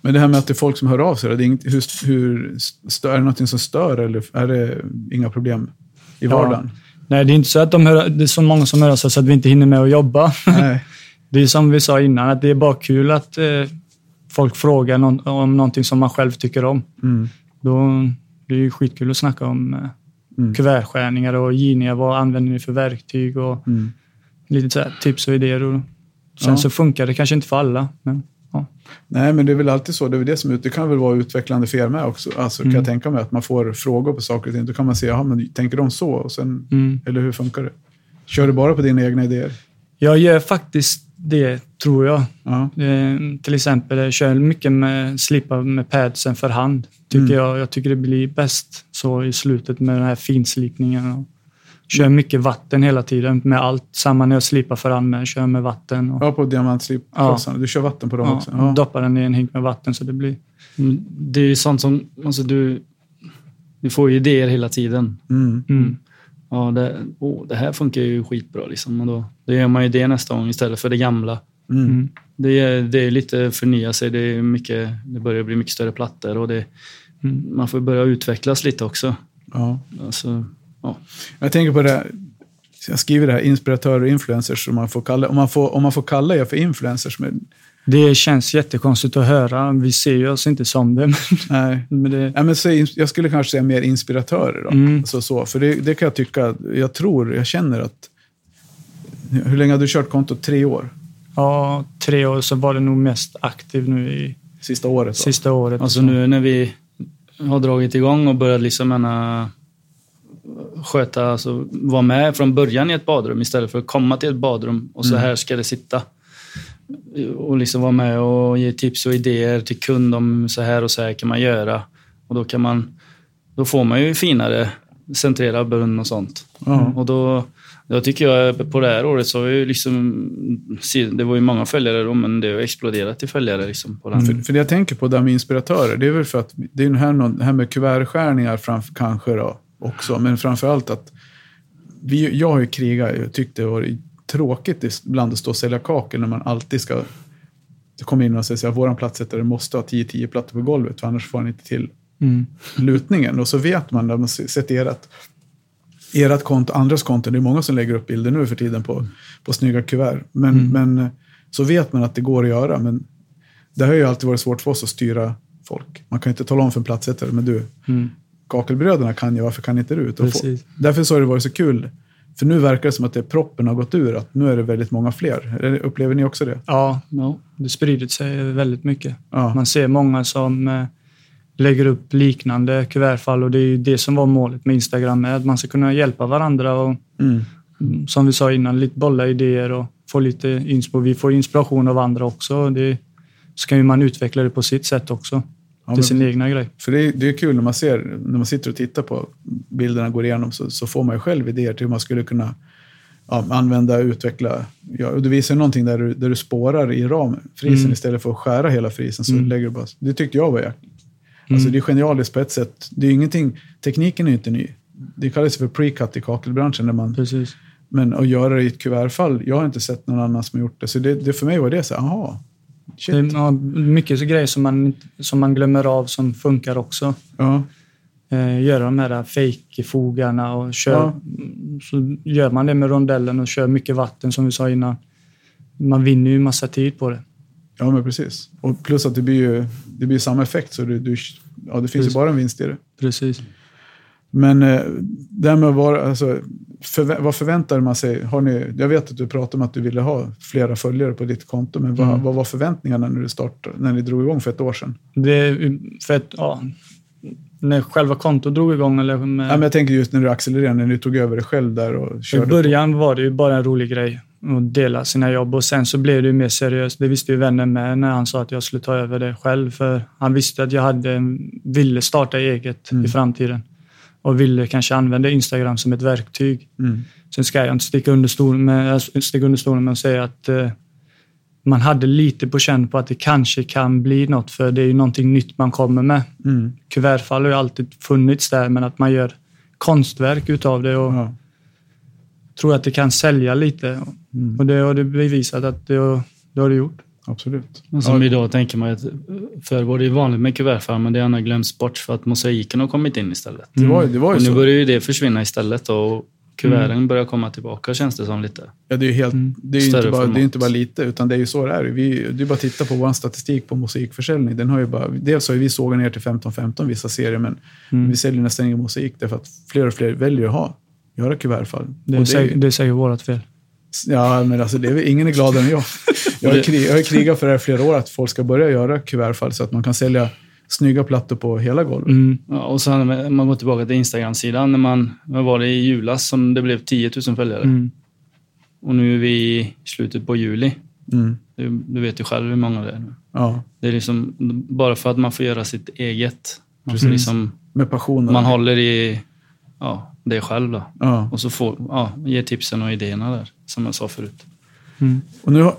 Speaker 1: Men det här med att det är folk som hör av sig, det är, inget, hur, hur, är det någonting som stör eller är det inga problem i
Speaker 2: Ja.
Speaker 1: vardagen?
Speaker 2: Nej, det är inte så att de hör, det är så många som hör av sig så att vi inte hinner med att jobba.
Speaker 1: Nej. [LAUGHS]
Speaker 2: Det är som vi sa innan, att det är bara kul att eh, folk frågar någon, om någonting som man själv tycker om.
Speaker 1: Mm.
Speaker 2: Då, det är ju skitkul att snacka om eh,
Speaker 1: Mm.
Speaker 2: kuvertskärningar och givningar. Vad använder ni för verktyg? Och
Speaker 1: Mm.
Speaker 2: lite så tips och idéer. Och Sen
Speaker 1: Ja.
Speaker 2: så funkar det kanske inte för alla. Men, ja.
Speaker 1: Nej, men det är väl alltid så. Det, är det, som, det kan väl vara utvecklande för er med också. Alltså, kan
Speaker 2: Mm.
Speaker 1: jag tänka mig att man får frågor på saker och ting. Då kan man säga, jaha, men tänker de så? Och sen,
Speaker 2: Mm.
Speaker 1: Eller hur funkar det? Kör du bara på dina egna idéer?
Speaker 2: Jag gör faktiskt det, tror jag.
Speaker 1: Ja.
Speaker 2: Eh, till exempel, jag kör mycket med slipa med padsen för hand. Tycker
Speaker 1: Mm.
Speaker 2: jag, jag tycker det blir bäst så i slutet med den här finslipningen. Och kör mycket vatten hela tiden med allt. Samma när jag slipar för hand med. Kör med vatten. Och,
Speaker 1: ja, på diamantslipklossarna. Du kör vatten på dem
Speaker 2: ja,
Speaker 1: också? Ja.
Speaker 2: Doppar den i en hink med vatten så det blir...
Speaker 3: Mm, Det är ju sånt som, alltså du, du får ju idéer hela tiden.
Speaker 1: Mm.
Speaker 3: Ja, det, oh, det här funkar ju skitbra liksom. Och då, då gör man ju det nästa gång istället för det gamla.
Speaker 1: Mm.
Speaker 2: Mm.
Speaker 3: Det är, det är lite förnya sig. Det, är mycket, det börjar bli mycket större plattor och det,
Speaker 2: Mm.
Speaker 3: man får börja utvecklas lite också.
Speaker 1: Ja.
Speaker 3: Alltså, ja.
Speaker 1: Jag tänker på det här, jag skriver det här, inspiratörer och influencers. Om man får kalla, om man får, om man får kalla er för influencers. Men,
Speaker 2: Det känns jättekonstigt att höra. Vi ser ju oss inte som det. [LAUGHS] Men,
Speaker 1: nej.
Speaker 2: men det
Speaker 1: Ja, men så, jag skulle kanske säga mer inspiratörer. Då.
Speaker 2: Mm.
Speaker 1: Så, så, för det, det kan jag tycka, jag tror, jag känner att... Hur länge har du kört kontot? Tre år?
Speaker 2: ja, tre år så var det nog mest aktiv nu i
Speaker 1: Sista året? va?
Speaker 2: sista året.
Speaker 3: Alltså
Speaker 2: Så-
Speaker 3: nu när vi har dragit igång och börjat liksom menar, sköta, alltså vara med från början i ett badrum istället för att komma till ett badrum och så
Speaker 1: Mm.
Speaker 3: här ska det sitta. Och liksom vara med och ge tips och idéer till kund om så här och så här kan man göra. Och då kan man, då får man ju finare centrerad brunn och sånt.
Speaker 1: Ja.
Speaker 3: Och då, då tycker jag på det här året så har vi liksom, det var ju många följare då, men det har exploderat i följare liksom på den.
Speaker 1: För, för det jag tänker på där med inspiratörer, det är väl för att det är det här, någon- det här med kuvertskärningar framför, kanske då också, men framför allt att vi, jag har ju krigat, jag tyckte det var tråkigt ibland att stå och sälja kakel när man alltid ska det kommer in och säger att våran platsättare måste ha 10-10 plattor på golvet, för annars får han inte till
Speaker 2: Mm.
Speaker 1: lutningen. Och så vet man när man se- sett ert, ert konto, andras konton, det är många som lägger upp bilder nu för tiden på, på snygga kuvert. Men,
Speaker 2: Mm.
Speaker 1: men så vet man att det går att göra. Men det har ju alltid varit svårt för oss att styra folk. Man kan inte tala om för en platsättare, men du,
Speaker 2: Mm.
Speaker 1: kakelbröderna kan jag, varför kan inte du? Därför så har det varit så kul. För nu verkar det som att det proppen har gått ur, att nu är det väldigt många fler. Upplever ni också det?
Speaker 2: Ja,
Speaker 3: Ja.
Speaker 2: det sprider sig väldigt mycket.
Speaker 1: Ja.
Speaker 2: Man ser många som eh, lägger upp liknande kuvertfall och det är ju det som var målet med Instagram, att man ska kunna hjälpa varandra och
Speaker 1: Mm.
Speaker 2: mm, som vi sa innan, lite bolla idéer och få lite inspo. Vi får inspiration av andra också. Det, så kan ju man utveckla det på sitt sätt också,
Speaker 1: Ja,
Speaker 2: till
Speaker 1: men-
Speaker 2: sin egna grej.
Speaker 1: För det är, det är kul när man ser, när man sitter och tittar på bilderna går igenom så, så får man ju själv idéer till hur man skulle kunna ja, använda, utveckla. Ja, och du visar någonting där du, där du spårar i ramfrisen
Speaker 2: Mm.
Speaker 1: istället för att skära hela frisen. Så
Speaker 2: Mm.
Speaker 1: lägger du bara, det tyckte jag var jäkligt. Alltså
Speaker 2: Mm.
Speaker 1: det är genialiskt på ett sätt. Det är ingenting, tekniken är inte ny. Det kallas för pre-cut i kakelbranschen. Där man,
Speaker 2: Precis.
Speaker 1: men att göra det i ett kuvertfall, jag har inte sett någon annan som har gjort det. Så det, det för mig var det så här, aha, shit.
Speaker 2: Det är mycket så grejer som man, som man glömmer av som funkar också.
Speaker 1: Ja,
Speaker 2: eh, göra de här fake-fogarna och kör,
Speaker 1: Ja.
Speaker 2: så gör man det med rondellen och kör mycket vatten som vi sa innan. Man vinner ju massa tid på det.
Speaker 1: ja, men precis. Och plus att det blir ju det blir samma effekt, så du, du, ja, det finns
Speaker 2: Precis.
Speaker 1: ju bara en vinst i det.
Speaker 2: Precis.
Speaker 1: Men eh, det här med att vara, alltså, förvä- vad förväntar man sig? Har ni, jag vet att du pratade om att du ville ha flera följare på ditt konto, men vad,
Speaker 2: Mm.
Speaker 1: vad var förväntningarna när, du startade, när ni drog igång för ett år sedan?
Speaker 2: Det för att, ja, när själva kontot drog igång eller med,
Speaker 1: Ja, men jag tänker just när du accelererade, när du tog över det själv där och
Speaker 2: I
Speaker 1: körde.
Speaker 2: början var det ju bara en rolig grej att dela sina jobb och sen så blev det ju mer seriöst. Det visste ju vännen med när han sa att jag skulle ta över det själv för han visste att jag hade, ville starta eget
Speaker 1: Mm.
Speaker 2: i framtiden och ville kanske använda Instagram som ett verktyg.
Speaker 1: Mm.
Speaker 2: Sen ska jag inte sticka under stolen med, sticka under stolen med att säga att eh, man hade lite på känn på att det kanske kan bli något för det är ju någonting nytt man kommer med.
Speaker 1: Mm.
Speaker 2: Kuvertfall har ju alltid funnits där men att man gör konstverk utav det och
Speaker 1: Ja.
Speaker 2: tror att det kan sälja lite.
Speaker 1: Mm.
Speaker 2: Och det har det bevisat att det har det, har det gjort.
Speaker 1: Absolut.
Speaker 3: Men som
Speaker 1: Ja.
Speaker 3: idag tänker man att förr var det vanligt med kuvertfall men det har glömts bort för att mosaiken har kommit in istället.
Speaker 1: Det var, det var ju
Speaker 3: Och nu
Speaker 1: så.
Speaker 3: börjar ju det försvinna istället och kuverten börjar komma tillbaka känns det som lite.
Speaker 1: Ja, det är ju helt,
Speaker 2: Mm.
Speaker 1: det är ju inte bara, det är inte bara lite, utan det är ju så det är. Vi, det är bara att titta på vår statistik på musikförsäljning. Den har ju bara, dels har ju vi sågat ner till 15-15 vissa serier, men
Speaker 2: Mm.
Speaker 1: vi säljer nästan ingen musik därför att fler och fler väljer att ha, göra kuvertfall.
Speaker 2: Det, är säkert, det är säkert vårt fel.
Speaker 1: Ja, men alltså det är, ingen är gladare än jag. Jag har, krig, jag har krigat för det här flera år, att folk ska börja göra kuvertfall så att man kan sälja snygga plattor på hela golvet.
Speaker 2: Mm.
Speaker 3: Ja, och sen man går tillbaka till Instagram-sidan, när man, vad var det i julas som det blev 10 000 följare?
Speaker 2: Mm.
Speaker 3: Och nu är vi i slutet på juli.
Speaker 1: Mm.
Speaker 3: Du, du vet ju själv hur många det är.
Speaker 1: Ja,
Speaker 3: Det är liksom bara för att man får göra sitt eget. Man, liksom,
Speaker 1: med passion.
Speaker 3: man håller i ja, det själv då.
Speaker 1: Ja.
Speaker 3: Och så får, ja, ger tipsen och idéerna där, som jag sa förut.
Speaker 2: Mm.
Speaker 1: Och nu har,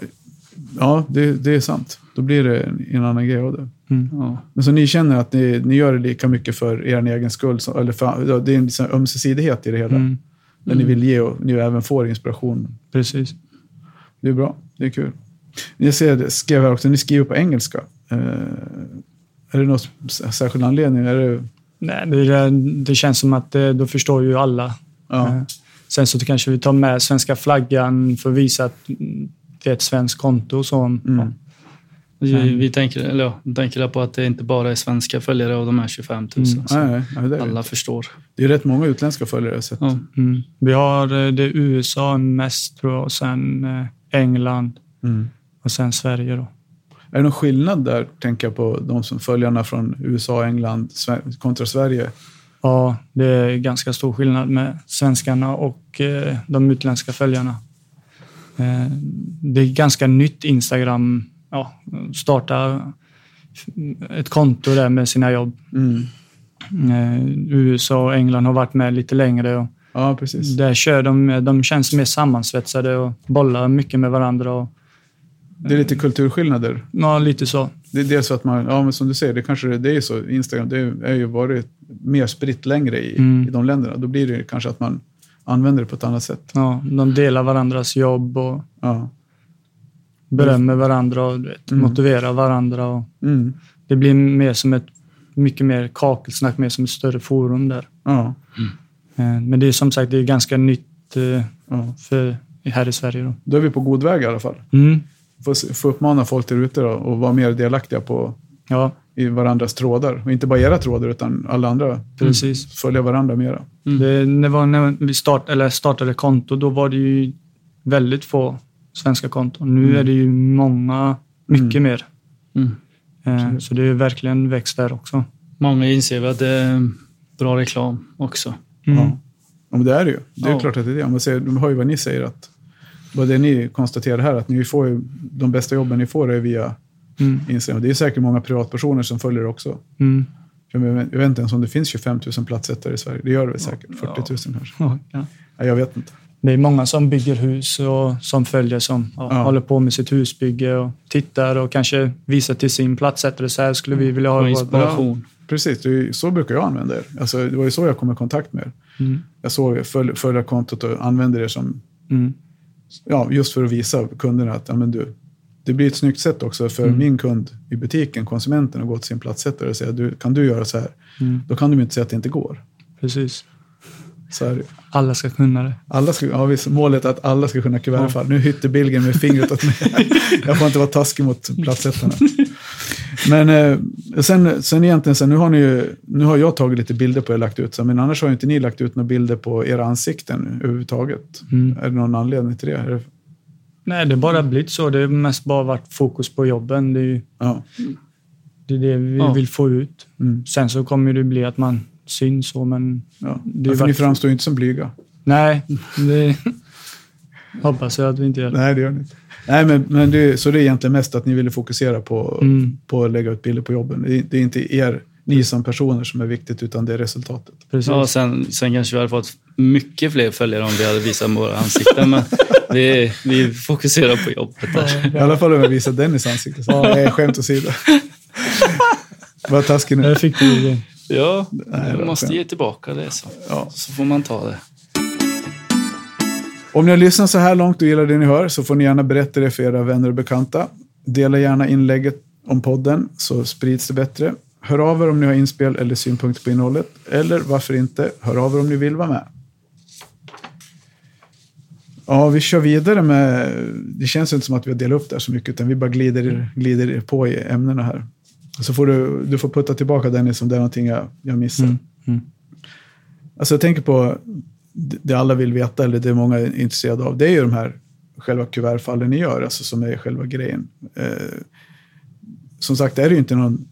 Speaker 1: ja, det, det är sant. Då blir det en, en annan grej av det.
Speaker 2: Mm.
Speaker 3: Ja.
Speaker 1: Men så ni känner att ni, ni gör det lika mycket för er egen skull? som- Eller för, det är en liksom ömsesidighet i det hela.
Speaker 2: Mm.
Speaker 1: Där ni vill ge och ni även får inspiration.
Speaker 2: Precis.
Speaker 1: Det är bra. Det är kul. Jag ser, det, skrev här också, ni skriver på engelska. Eh, är det någon särskild anledning? Är det,
Speaker 2: Nej, det, det känns som att det, då förstår ju alla.
Speaker 1: ja,
Speaker 2: Eh, Sen så kanske vi tar med svenska flaggan för att visa att det är ett svenskt konto. och Så,
Speaker 1: Mm.
Speaker 2: ja.
Speaker 3: Vi, vi tänker, eller ja, tänker på att det inte bara är svenska följare av de här 25 000.
Speaker 2: Mm.
Speaker 1: Nej, nej,
Speaker 3: alla förstår.
Speaker 1: det är rätt många utländska följare jag sett.
Speaker 3: Ja.
Speaker 2: Mm. Vi har eh, det USA mest tror jag och sen eh, England
Speaker 1: Mm.
Speaker 2: och sen Sverige. Då.
Speaker 1: Är det någon skillnad där, tänker jag på de som följarna från USA, England kontra Sverige?
Speaker 2: Ja, det är ganska stor skillnad med svenskarna och eh, de utländska följarna. Eh, det är ganska nytt Instagram. Ja, starta ett konto där med sina jobb.
Speaker 1: Mm.
Speaker 2: Eh, USA och England har varit med lite längre. Och
Speaker 1: Ja, precis.
Speaker 2: där kör de, de känns mer sammansvetsade och bollar mycket med varandra. Och,
Speaker 1: Det är lite kulturskillnader.
Speaker 2: ja, lite så.
Speaker 1: Det är dels så att man, ja men som du säger, det kanske det är så. Instagram, det är ju varit mer spritt längre i,
Speaker 2: Mm.
Speaker 1: i de länderna. Då blir det kanske att man använder det på ett annat sätt.
Speaker 2: Ja, de delar varandras jobb och
Speaker 1: Ja.
Speaker 2: berömmer varandra och vet,
Speaker 1: Mm.
Speaker 2: motiverar varandra. Och
Speaker 1: Mm.
Speaker 2: det blir mer som ett mycket mer kakelsnack, mer som ett större forum där.
Speaker 1: Ja.
Speaker 2: Eh, Men det är som sagt det är ganska nytt eh, för, här i Sverige. Då.
Speaker 1: Då är vi på god väg i alla fall.
Speaker 2: Mm.
Speaker 1: Får, får uppmana folk där ute och vara mer delaktiga på,
Speaker 2: Ja,
Speaker 1: i varandras trådar. Och inte bara era trådar utan alla andra.
Speaker 2: precis.
Speaker 1: Följa varandra mera.
Speaker 3: Mm.
Speaker 2: Det, det var när vi start, eller startade konto, då var det ju väldigt få svenska konton. Nu
Speaker 1: Mm.
Speaker 2: är det ju många, mycket mer.
Speaker 3: Mm.
Speaker 2: Eh, Så det är verkligen växt där också.
Speaker 3: Många inser väl att det är bra reklam också.
Speaker 2: Mm.
Speaker 1: Ja. ja, men det är det ju. Det är
Speaker 3: Ja.
Speaker 1: klart att det är det. Om man ser, de hör ju vad ni säger. att Vad det ni konstaterar här, att ni får ju, de bästa jobben ni får är via
Speaker 2: Mm.
Speaker 1: Instagram. Det är säkert många privatpersoner som följer också.
Speaker 2: Mm.
Speaker 1: Jag vet, inte ens om det finns 25 000 platsättare i Sverige. Det gör det väl säkert. 40 000 kanske.
Speaker 2: Ja, ja.
Speaker 1: Jag vet inte.
Speaker 2: Det är många som bygger hus och som följer som ja,
Speaker 1: Ja.
Speaker 2: håller på med sitt husbygge och tittar och kanske visar till sin platssättare. Så här skulle vi vilja ha
Speaker 3: Och
Speaker 2: vårt-
Speaker 3: inspiration.
Speaker 1: Precis, det är ju, så brukar jag använda er. Alltså, det var ju så jag kom i kontakt med er.
Speaker 2: Mm.
Speaker 1: Jag såg följ, följa kontot och använde det som,
Speaker 2: Mm.
Speaker 1: Ja, just för att visa kunderna att ja, men du, det blir ett snyggt sätt också för
Speaker 2: Mm.
Speaker 1: min kund i butiken, konsumenten, att gå till sin platssättare och säga du, kan du göra så här?
Speaker 2: Mm.
Speaker 1: Då kan de inte säga att det inte går.
Speaker 2: Precis. Alla ska kunna det.
Speaker 1: Alla ska, ja, visst, målet är att alla ska kunna kuvertfall. Nu hytter Billgren med fingret åt mig. [LAUGHS] Jag får inte vara taskig mot platssättarna. Men eh, sen, sen egentligen, sen, nu, har ni ju, nu har jag tagit lite bilder på er lagt ut. Så, men annars har ju inte ni lagt ut några bilder på era ansikten överhuvudtaget.
Speaker 2: Mm.
Speaker 1: Är det någon anledning till det?
Speaker 2: Nej, det har bara blivit så. Det har mest bara varit fokus på jobben. Det är, ju-
Speaker 1: ja.
Speaker 2: det, är det vi
Speaker 3: Ja.
Speaker 2: vill få ut.
Speaker 1: Mm.
Speaker 2: Sen så kommer det bli att man syns så, men
Speaker 1: Ja.
Speaker 2: Det är
Speaker 1: Ja, för ni
Speaker 2: vart-
Speaker 1: framstår ju inte som blyga.
Speaker 2: nej, det [LAUGHS] hoppas jag att vi inte gör.
Speaker 1: Nej, det gör ni inte. Nej, men, men det, så det är egentligen mest att ni ville fokusera på,
Speaker 2: Mm.
Speaker 1: på att lägga ut bilder på jobben. Det är, det är inte er, ni som personer som är viktigt, utan det är resultatet.
Speaker 2: Precis.
Speaker 3: Ja, sen, sen kanske vi hade fått mycket fler följare om vi hade visat våra ansikten. Men [LAUGHS] vi, vi fokuserar på jobbet där.
Speaker 1: I alla fall om jag visar Dennis ansikte. Så, nej, skämt åsido. [LAUGHS] Vad taskig nu.
Speaker 2: Där fick du det.
Speaker 3: Ja,
Speaker 1: det var
Speaker 3: jag måste ge tillbaka det. Så,
Speaker 1: Ja.
Speaker 3: så får man ta det.
Speaker 1: Om ni har lyssnat så här långt och gillar det ni hör så får ni gärna berätta det för era vänner och bekanta. Dela gärna inlägget om podden så sprids det bättre. Hör av er om ni har inspel eller synpunkter på innehållet. Eller varför inte, hör av er om ni vill vara med. Ja, vi kör vidare med... Det känns inte som att vi har delat upp det här så mycket, utan vi bara glider, glider på i ämnena här. Så får du, du får putta tillbaka Dennis om det är någonting jag, jag missar.
Speaker 2: Mm. Mm.
Speaker 1: Alltså jag tänker på det alla vill veta, eller det många är intresserade av. Det är ju de här själva kuvertfallen ni gör, alltså som är själva grejen. Eh, som sagt, det är ju inte någon...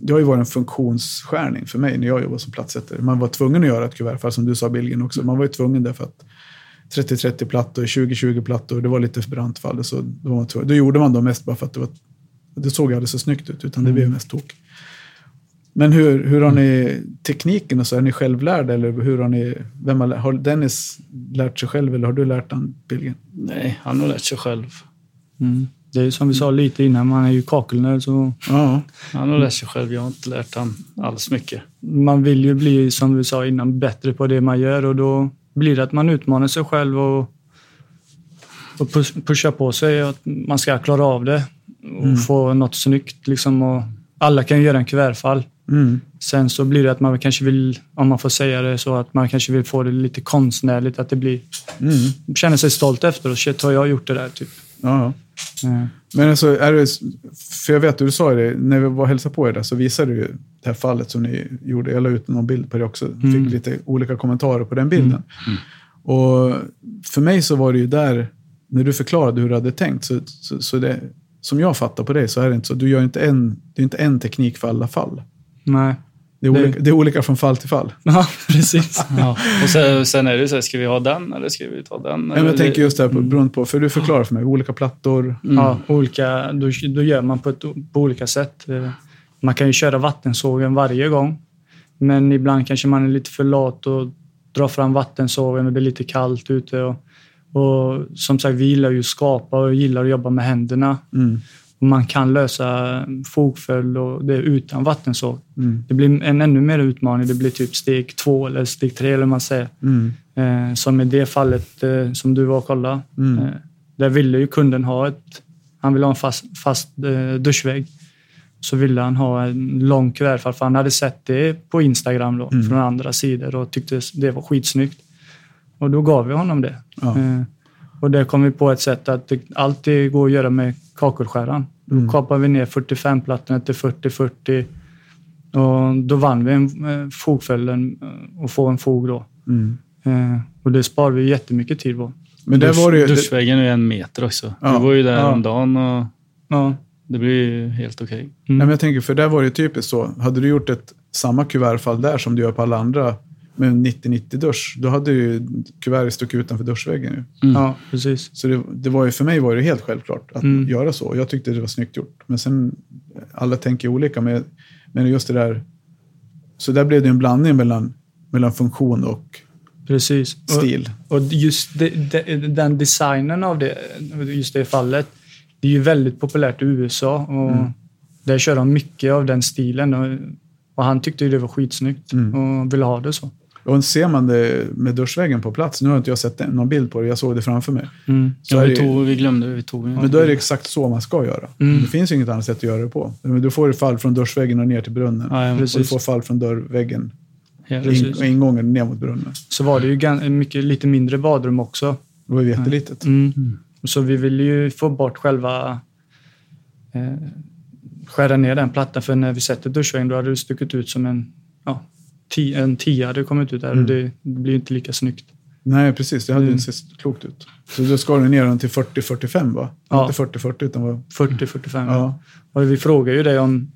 Speaker 1: Det har ju varit en funktionsskärning för mig när jag jobbade som plattsättare. Man var tvungen att göra ett kuvertfall, som du sa Billgren också. Man var ju tvungen därför att 30-30 plattor, 20-20 plattor, det var lite för brant fall. Så då, var man tvungen. då gjorde man dem mest bara för att det, var, det såg aldrig så snyggt ut, utan det blev mest tok. Men hur, hur har ni tekniken och så? Är ni självlärda eller hur har ni... Vem har, har Dennis lärt sig själv eller har du lärt han Billgren?
Speaker 3: Nej, han har lärt sig själv.
Speaker 2: Mm. Det är som vi sa lite innan, man är ju kakelnörd så
Speaker 1: Ja,
Speaker 3: Han har lärt sig själv. Jag har inte lärt han alls mycket.
Speaker 2: man vill ju bli, som vi sa innan, bättre på det man gör och då blir det att man utmanar sig själv och, och push, pushar på sig att man ska klara av det och få något snyggt. Liksom, och alla kan ju göra en kuvertfall.
Speaker 1: Mm.
Speaker 2: Sen så blir det att man kanske vill, om man får säga det så, att man kanske vill få det lite konstnärligt. Att det blir,
Speaker 1: Mm.
Speaker 2: känner sig stolt efter och shit, har jag gjort det där? Typ.
Speaker 1: ja. Men alltså, är det, för jag vet att du sa det, när vi var och hälsade på er där så visade du det här fallet som ni gjorde. Jag la ut någon bild på det också. Fick
Speaker 2: Mm.
Speaker 1: lite olika kommentarer på den bilden. Och för mig så var det ju där, när du förklarade hur du hade tänkt, så, så, så det, som jag fattar på det så är det inte så. Du gör inte en, det är inte en teknik för alla fall.
Speaker 2: Nej.
Speaker 1: Det är,
Speaker 2: Det-
Speaker 1: olika, det är olika från fall till fall. [LAUGHS]
Speaker 2: Ja, precis. [LAUGHS]
Speaker 3: Ja. Och sen, sen är det så här, ska vi ha den eller ska vi ta den?
Speaker 1: Men jag tänker just det här på, beroende på, för du förklarar för mig, olika plattor.
Speaker 2: Ja, olika, då, då gör man på, ett, på olika sätt. Man kan ju köra vattensågen varje gång. Men ibland kanske man är lite för lat och drar fram vattensågen och det är lite kallt ute. Och, och som sagt, vi gillar ju att skapa och gillar att jobba med händerna.
Speaker 1: Mm.
Speaker 2: Man kan lösa fogföljd och det utan vattensåg.
Speaker 1: Mm.
Speaker 2: Det blir en ännu mer utmaning. Det blir typ steg två eller steg tre eller man säger.
Speaker 1: Mm.
Speaker 2: Eh, som i det fallet eh, som du var och kollade.
Speaker 1: Mm.
Speaker 2: Eh, där ville ju kunden ha ett... Han ville ha en fast, fast eh, duschvägg. Så ville han ha en lång kuvertfall, för han hade sett det på Instagram då,
Speaker 1: Mm.
Speaker 2: från andra sidor och tyckte det var skitsnyggt. Och då gav vi honom det.
Speaker 1: Ja.
Speaker 2: Eh, och där kom vi på ett sätt att det, allt det går att göra med kakelskäran. Då
Speaker 1: Mm.
Speaker 2: kapar vi ner 45-plattorna till 40-40. Och då vann vi en, eh, fogföljden eh, och få en fog då.
Speaker 1: Mm.
Speaker 2: Eh, och det sparar vi jättemycket tid på.
Speaker 1: Men där
Speaker 3: Dusch,
Speaker 1: var det ju...
Speaker 3: Duschväggen är en meter också.
Speaker 1: Ja.
Speaker 3: Du var ju där
Speaker 2: Ja.
Speaker 3: om dagen och
Speaker 2: Ja.
Speaker 3: det blir ju helt okej.
Speaker 2: Mm.
Speaker 1: Nej, men jag tänker, för där var det typiskt så. Hade du gjort ett samma kuvertfall där som du gör på alla andra med en 90-90 dusch, då hade ju kuvertet stuckit utanför duschväggen. Ju.
Speaker 3: Mm.
Speaker 2: ja, precis.
Speaker 1: Så det, det var ju, för mig var det helt självklart att
Speaker 2: Mm.
Speaker 1: göra så. Jag tyckte det var snyggt gjort. Men sen, alla tänker olika. Men, men just det där, så där blev det en blandning mellan, mellan funktion och
Speaker 2: precis. Och,
Speaker 1: stil.
Speaker 2: och just det, det, den designen av det, just det fallet, det är ju väldigt populärt i USA. Och
Speaker 1: Mm.
Speaker 2: Där kör de mycket av den stilen. Och, och han tyckte ju det var skitsnyggt
Speaker 1: Mm.
Speaker 2: och ville ha det så.
Speaker 1: Och ser man det med duschväggen på plats, nu har inte jag sett någon bild på det, jag såg det framför mig.
Speaker 2: Mm.
Speaker 3: Ja, vi, tog, vi glömde, vi tog
Speaker 1: men då är det exakt så man ska göra.
Speaker 2: Mm.
Speaker 1: Det finns inget annat sätt att göra det på. Du får fall från duschväggen och ner till brunnen.
Speaker 3: Ja, ja,
Speaker 1: Och du får fall från dörrväggen
Speaker 3: helt-
Speaker 1: in, ingången ner mot brunnen.
Speaker 2: Så var det ju mycket, lite mindre badrum också.
Speaker 1: Det var ju jättelitet.
Speaker 2: Mm. Så vi ville ju få bort själva... Eh, skära ner den plattan, för när vi sätter duschväggen då hade det stuckit ut som en... Ja, en tia hade kommit ut där
Speaker 1: Mm.
Speaker 2: och det, det blir inte lika snyggt.
Speaker 1: Nej, precis. Det hade
Speaker 2: Mm.
Speaker 1: inte sett klokt ut. Så då skar du ner den till 40-45 va?
Speaker 2: Ja.
Speaker 1: Inte 40-40 utan var...
Speaker 2: 40-45.
Speaker 1: Ja.
Speaker 2: Och vi frågar ju dig om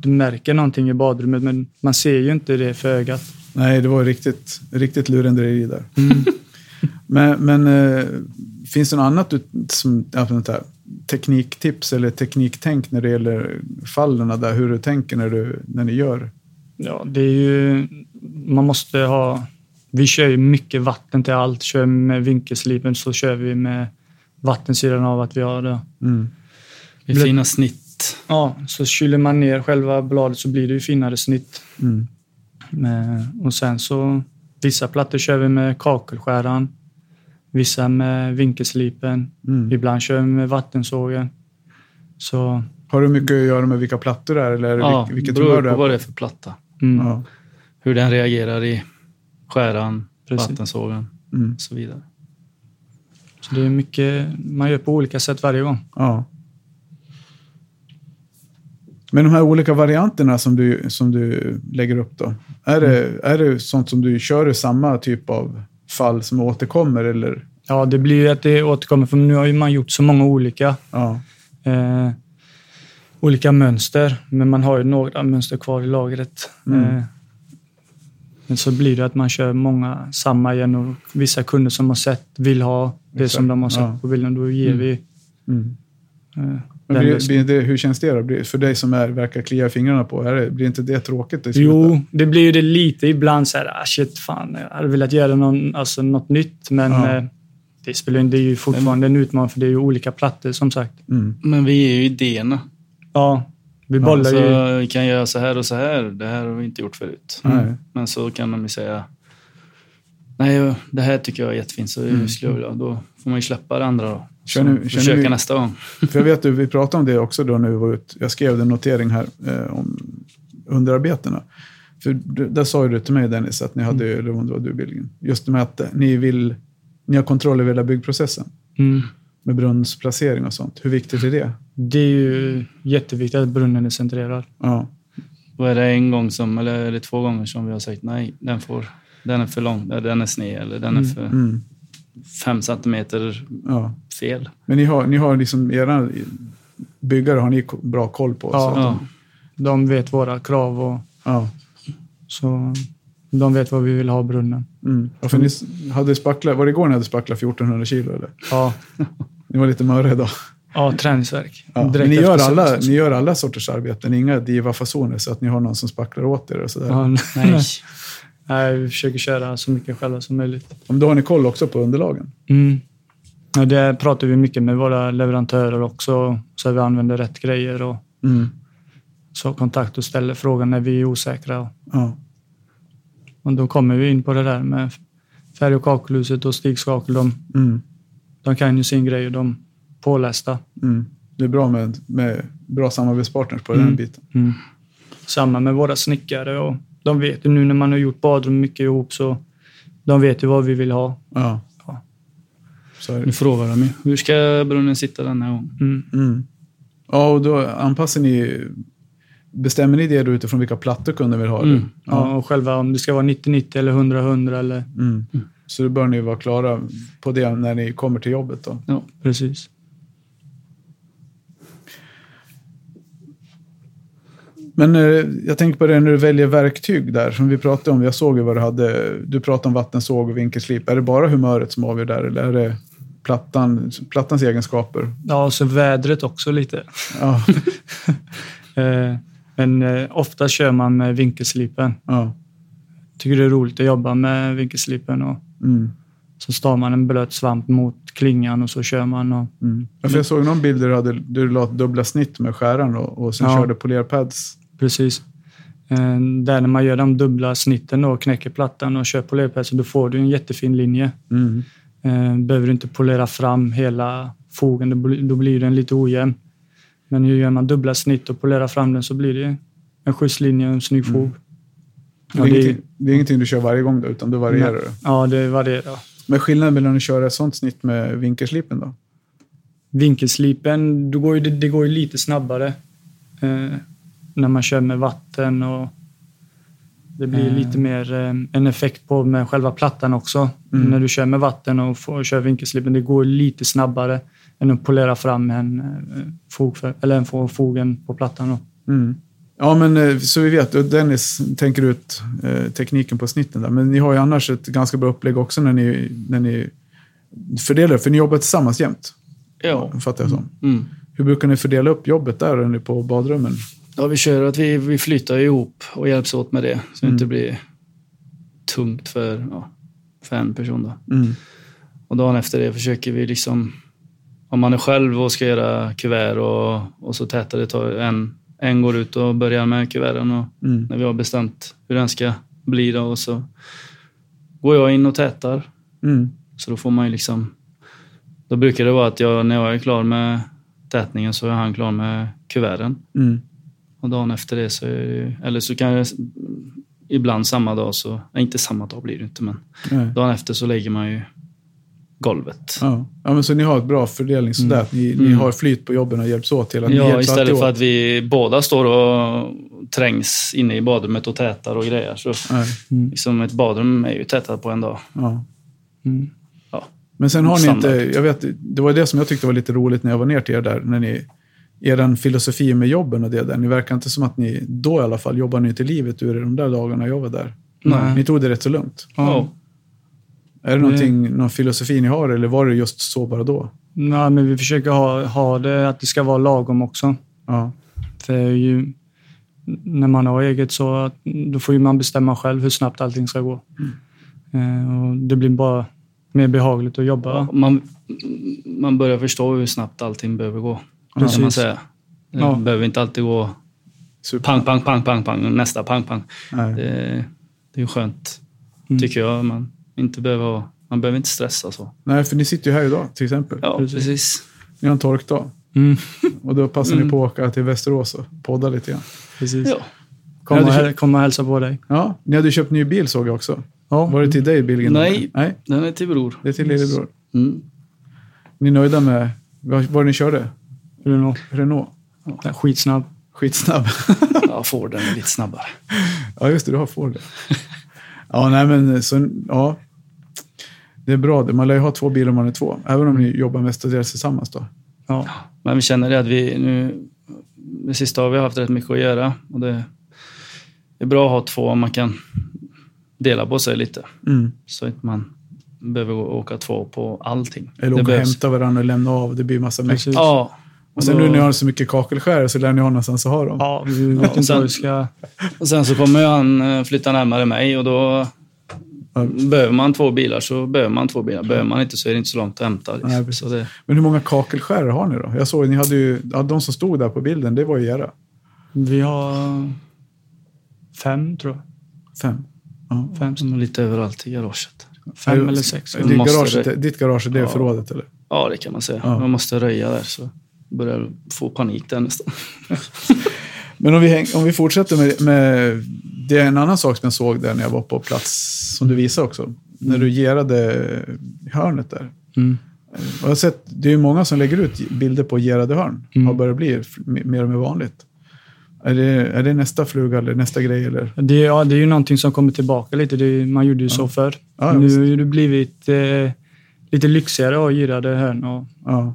Speaker 2: du märker någonting i badrummet, men man ser ju inte det för ögat.
Speaker 1: Nej, det var riktigt, riktigt lurendrejeri där.
Speaker 2: Mm. [LAUGHS]
Speaker 1: Men, men eh, finns det något annat som, ja, här, tekniktips eller tekniktänk när det gäller fallen där? Hur du tänker när, du, när ni gör?
Speaker 2: Ja, det är ju... Man måste ha... Vi kör ju mycket vatten till allt. Kör med vinkelslipen så kör vi med vattensidan av att vi har det.
Speaker 1: Mm.
Speaker 3: Med fina snitt.
Speaker 2: Ja, så kyler man ner själva bladet så blir det ju finare snitt.
Speaker 1: Mm.
Speaker 2: Och sen så... Vissa plattor kör vi med kakelskäran. Vissa med vinkelslipen.
Speaker 1: Mm.
Speaker 2: Ibland kör vi med vattensågen. Så...
Speaker 1: Har du mycket att göra med vilka plattor det är? Eller
Speaker 3: Ja,
Speaker 1: vil- vilket
Speaker 3: beror på
Speaker 1: är
Speaker 3: vad det är för platta.
Speaker 2: Mm,
Speaker 1: Ja.
Speaker 3: Hur den reagerar i skäran,
Speaker 2: Precis.
Speaker 3: vattensågen
Speaker 1: Mm.
Speaker 3: och så vidare.
Speaker 2: Så det är mycket man gör på olika sätt varje gång.
Speaker 1: Ja. Men de här olika varianterna som du, som du lägger upp då. Är det, är det sånt som du kör i samma typ av fall som återkommer eller
Speaker 2: Ja, det blir ju att det återkommer, för nu har ju man gjort så många olika.
Speaker 1: Ja.
Speaker 2: Eh, olika mönster, men man har ju några mönster kvar i lagret.
Speaker 1: Mm.
Speaker 2: Eh, men så blir det att man kör många samma igen och vissa kunder som har sett vill ha det
Speaker 1: Exakt.
Speaker 2: som de har sett
Speaker 1: Ja.
Speaker 2: på bilden. Då ger
Speaker 1: Mm.
Speaker 2: vi
Speaker 1: Mm.
Speaker 2: eh,
Speaker 1: Men blir, det, hur känns det då? För dig som är, verkar klia fingrarna på, är det, blir inte det tråkigt? slutet?
Speaker 2: Jo, det blir ju det lite ibland så här, ah, shit, fan, jag hade velat göra någon, alltså, något nytt, men
Speaker 1: Ja.
Speaker 2: eh, det spelar inte, det är ju fortfarande en utmaning för det är ju olika plattor som sagt.
Speaker 1: Mm.
Speaker 3: Men vi är ju idéerna.
Speaker 2: Ja, vi bollar
Speaker 3: så
Speaker 2: ju.
Speaker 3: vi kan göra så här och så här. Det här har vi inte gjort förut.
Speaker 1: Nej.
Speaker 3: Men så kan de ju säga Nej, det här tycker jag är jättefint, så
Speaker 1: Mm.
Speaker 3: det skulle jag vilja. Då får man ju släppa det andra då.
Speaker 1: Känner-
Speaker 3: Så försöka
Speaker 1: vi-
Speaker 3: nästa gång. [LAUGHS]
Speaker 1: För jag vet att vi pratade om det också då när vi var ute. Jag skrev en notering här eh, om underarbetena. För där sa ju du till mig Dennis att ni hade, eller om det var du Billgren, just med att ni vill, ni har kontroll över hela byggprocessen
Speaker 2: Mm.
Speaker 1: Med brunnsplacering och sånt. Hur viktigt är det?
Speaker 2: Det är ju jätteviktigt att brunnen är centrerad.
Speaker 1: Ja,
Speaker 3: Då är det en gång som, eller är det två gånger som vi har sagt nej, den, får, den är för lång, eller den är sned eller den är
Speaker 2: Mm.
Speaker 3: för
Speaker 1: mm,
Speaker 3: fem centimeter
Speaker 1: ja.
Speaker 3: fel.
Speaker 1: Men ni har, ni har liksom, era byggare har ni bra koll på?
Speaker 2: Ja.
Speaker 1: Så,
Speaker 3: Ja.
Speaker 2: De vet våra krav och
Speaker 1: ja.
Speaker 2: så de vet vad vi vill ha brunnen.
Speaker 1: Mm. ja för ni hade spackla, var det igår ni hade spacklat 1400 kilo eller?
Speaker 2: Ja, [LAUGHS]
Speaker 1: Ni var lite mörriga då.
Speaker 2: ja träningsverk.
Speaker 1: Ja. Men ni gör, alla, ni gör alla sorters arbeten, inga diva-fasoner så att ni har någon som spacklar åt er och sådär.
Speaker 2: Ja,
Speaker 3: Nej.
Speaker 2: Nej, [LAUGHS] vi försöker köra så mycket själva som möjligt.
Speaker 1: Om då har ni koll också på underlagen?
Speaker 2: Mm. Ja, det pratar vi mycket med våra leverantörer också, så att vi använder rätt grejer och
Speaker 1: Mm.
Speaker 2: så kontakt och ställer frågan när vi är osäkra.
Speaker 1: Ja.
Speaker 2: Och då kommer vi in på det där med färg och kakelhuset och stigskakel. De,
Speaker 1: Mm.
Speaker 2: De kan ju sin grej och de är pålästa.
Speaker 1: Mm. Det är bra med, med bra samarbetspartners på den
Speaker 2: Mm.
Speaker 1: biten.
Speaker 2: Mm. Samma med våra snickare och de vet ju nu när man har gjort badrum mycket ihop så de vet ju vad vi vill ha.
Speaker 1: Ja.
Speaker 2: Ja.
Speaker 1: Så är
Speaker 3: Nu frågar de ju, hur ska brunnen sitta denna gång?
Speaker 2: Mm.
Speaker 1: Mm. Ja, och då anpassar ni... Bestämmer ni det då utifrån vilka plattor kunden vill ha?
Speaker 3: Mm.
Speaker 2: Ja. och själva om det ska vara 90-90 eller 100-100 eller
Speaker 1: Mm. Så då bör ni vara klara på det när ni kommer till jobbet då?
Speaker 3: Ja.
Speaker 2: precis.
Speaker 1: Men eh, jag tänker på det när du väljer verktyg där, som vi pratade om. Jag såg ju vad du hade. Du pratade om vattensåg och vinkelslip. Är det bara humöret som avgör där, eller är det plattan, plattans egenskaper?
Speaker 2: Ja, och så vädret också lite.
Speaker 1: Ja, [LAUGHS]
Speaker 2: Eh, Men eh, ofta kör man med vinkelslipen.
Speaker 1: ja.
Speaker 2: Tycker det är roligt att jobba med vinkelslipen och
Speaker 1: Mm,
Speaker 2: så star man en blöt svamp mot klingan och så kör man. Och,
Speaker 1: mm. Ja, för jag såg någon bild där du, hade, du la dubbla snitt med skäran och, och sen
Speaker 2: Ja.
Speaker 1: körde polerpads.
Speaker 2: precis. Eh, Där när man gör de dubbla snitten då, knäcker plattan och kör polerpäls, då får du en jättefin linje.
Speaker 1: Mm.
Speaker 2: Eh, Behöver du inte polera fram hela fogen, då blir- den lite ojämn. Men hur gör man dubbla snitt och polerar fram den så blir det en schysst linje och en snygg fog.
Speaker 1: Det,
Speaker 2: Ja,
Speaker 1: är
Speaker 2: det är-
Speaker 1: det är ingenting du kör varje gång då, utan du varierar det.
Speaker 2: Ja, det varierar.
Speaker 1: Men skillnaden mellan att köra ett sånt snitt med vinkelslipen då?
Speaker 2: Vinkelslipen, går ju, det, det går ju lite snabbare eh, när man kör med vatten och det blir
Speaker 3: Mm.
Speaker 2: lite mer eh, en effekt på med själva plattan också.
Speaker 1: Mm.
Speaker 2: När du kör med vatten och får, kör vinkelslipen, det går lite snabbare än att polera fram en, eh, fog för, eller en fogen på plattan. Då.
Speaker 1: Mm. Ja, men eh, så vi vet, Dennis tänker ut eh, tekniken på snitten där. Men ni har ju annars ett ganska bra upplägg också när ni, när ni fördelar, för ni jobbar tillsammans jämt,
Speaker 3: Ja.
Speaker 1: fattar jag som.
Speaker 3: Mm.
Speaker 1: Hur brukar ni fördela upp jobbet där när ni på badrummen?
Speaker 3: Ja, vi kör att vi, vi flyttar ihop och hjälps åt med det. Så det
Speaker 1: Mm.
Speaker 3: inte blir tungt för, ja, för en person. Då.
Speaker 1: Mm.
Speaker 3: Och dagen efter det försöker vi liksom, om man är själv och ska göra kuvert och, och så tätar det, tar en, en går ut och börjar med kuverten och
Speaker 1: Mm.
Speaker 3: när vi har bestämt hur den ska bli då och så går jag in och tätar.
Speaker 1: Mm.
Speaker 3: Så då får man ju liksom, då brukar det vara att jag, när jag är klar med tätningen så är han klar med kuverten.
Speaker 1: Mm.
Speaker 3: Och dagen efter det så är det, ju- eller så kan jag ibland samma dag så, nej inte samma dag blir det inte men
Speaker 1: Nej.
Speaker 3: dagen efter så lägger man ju golvet.
Speaker 1: Ja. ja, men så ni har ett bra fördelning sådär. att Ni, ni
Speaker 3: Mm.
Speaker 1: har flyt på jobben och hjälps åt hela ni
Speaker 3: Ja,
Speaker 1: hjälps
Speaker 3: istället för att vi båda står och trängs inne i badrummet och tätar och grejer. Så
Speaker 1: Nej.
Speaker 3: liksom ett badrum är ju tätat på en dag.
Speaker 1: Ja.
Speaker 2: Mm.
Speaker 3: Ja.
Speaker 1: Men sen har ni
Speaker 3: Standard.
Speaker 1: inte, jag vet, det var det som jag tyckte var lite roligt när jag var ner till er där, när ni, er filosofi med jobben och det där. Ni verkar inte som att ni, då i alla fall, jobbar ni inte livet ur er de där dagarna jag var där.
Speaker 2: Nej.
Speaker 1: Ni tog det rätt så lugnt.
Speaker 3: Ja.
Speaker 1: Är det någonting, någon filosofi ni har eller var det just så bara då?
Speaker 2: Nej, men vi försöker ha, ha det att det ska vara lagom också.
Speaker 1: Ja,
Speaker 2: För ju, när man har eget så då får ju man bestämma själv hur snabbt allting ska gå. Eh, och det blir bara mer behagligt att jobba.
Speaker 3: Man, man börjar förstå hur snabbt allting behöver gå.
Speaker 2: Precis.
Speaker 3: Kan man säga. Det
Speaker 2: Ja.
Speaker 3: behöver inte alltid gå
Speaker 1: super.
Speaker 3: pang, pang, pang, pang, pang, nästa pang, pang. Det, det är ju skönt,
Speaker 2: Mm.
Speaker 3: tycker jag. Man, inte behöver, ha- man behöver inte stressa så.
Speaker 1: Nej, för ni sitter ju här idag till exempel.
Speaker 3: Ja,
Speaker 2: Precis.
Speaker 3: precis.
Speaker 1: Ni har en torkdag.
Speaker 2: Mm. [LAUGHS]
Speaker 1: Och då passar ni
Speaker 3: Mm.
Speaker 1: på att åka till Västerås och podda lite grann.
Speaker 2: Precis.
Speaker 3: Ja.
Speaker 2: Kom,
Speaker 1: Ja,
Speaker 2: och,
Speaker 1: du
Speaker 2: häl- kom och hälsa på dig.
Speaker 1: Ja, ni hade köpt ny bil såg jag också.
Speaker 2: Ja.
Speaker 1: Var det till dig bilden?
Speaker 3: Nej.
Speaker 1: Nej,
Speaker 3: Den är till bror.
Speaker 1: det är till lillebror.
Speaker 3: Mm.
Speaker 1: Ni är nöjda med vad vad ni körde?
Speaker 2: Nog?
Speaker 1: Renault?
Speaker 2: Den är Skitsnabb.
Speaker 1: Skitsnabb. [LAUGHS]
Speaker 3: Ja, Forden är lite [LAUGHS] snabbare.
Speaker 1: ja, just det, du har Ford. Ja, nej men så, ja. Det är bra. det. Man lär ju ha två bilar om man är två. Även om ni jobbar mestadels tillsammans då.
Speaker 2: Ja.
Speaker 3: Men vi känner det att vi nu, det sista har vi haft rätt mycket att göra. Och det är bra att ha två om man kan dela på sig lite.
Speaker 1: Mm.
Speaker 3: Så att man behöver åka två på allting.
Speaker 1: Eller
Speaker 3: det
Speaker 1: åka och hämta varandra och lämna av. Det blir massa.
Speaker 2: Precis.
Speaker 3: Ja.
Speaker 1: Och sen nu när ni har så mycket kakelskär så lär ni ha någonstans att ha dem.
Speaker 2: Ja,
Speaker 3: Ja,
Speaker 2: inte
Speaker 3: sen-. Och sen så kommer han eh, flytta närmare mig och då. Behöver man två bilar så behöver man två bilar. Behöver man inte så är det inte så långt att hämta. Liksom.
Speaker 1: Nej,
Speaker 3: det,
Speaker 1: Men hur många kakelskär har ni då? Jag såg ni hade ju, de som stod där på bilden, det var ju era.
Speaker 2: Vi har fem, tror jag.
Speaker 1: Fem. Ja.
Speaker 2: Fem,
Speaker 3: som är lite överallt i garaget.
Speaker 2: fem
Speaker 1: Är det-
Speaker 2: eller sex.
Speaker 1: Ditt
Speaker 3: Måste
Speaker 1: garage,
Speaker 3: det-
Speaker 1: ditt garage, det är
Speaker 3: Ja.
Speaker 1: förrådet eller?
Speaker 3: Ja, det kan man säga.
Speaker 1: Ja.
Speaker 3: Man måste röja där så börjar få panik där nästan. [LAUGHS]
Speaker 1: Men om vi, häng, om vi fortsätter med, med... Det är en annan sak som jag såg där när jag var på plats, som du visade också. När du gerade hörnet där.
Speaker 2: Mm.
Speaker 1: Och jag har sett, det är ju många som lägger ut bilder på gerade hörn.
Speaker 2: Mm.
Speaker 1: Har börjat bli mer och mer vanligt. Är det, är det nästa fluga eller nästa grej? Eller?
Speaker 2: Det, ja, det är ju någonting som kommer tillbaka lite. Det, man gjorde ju så förr.
Speaker 1: Ja,
Speaker 2: nu har det blivit eh, lite lyxigare att ha girade hörn. Och,
Speaker 1: Ja.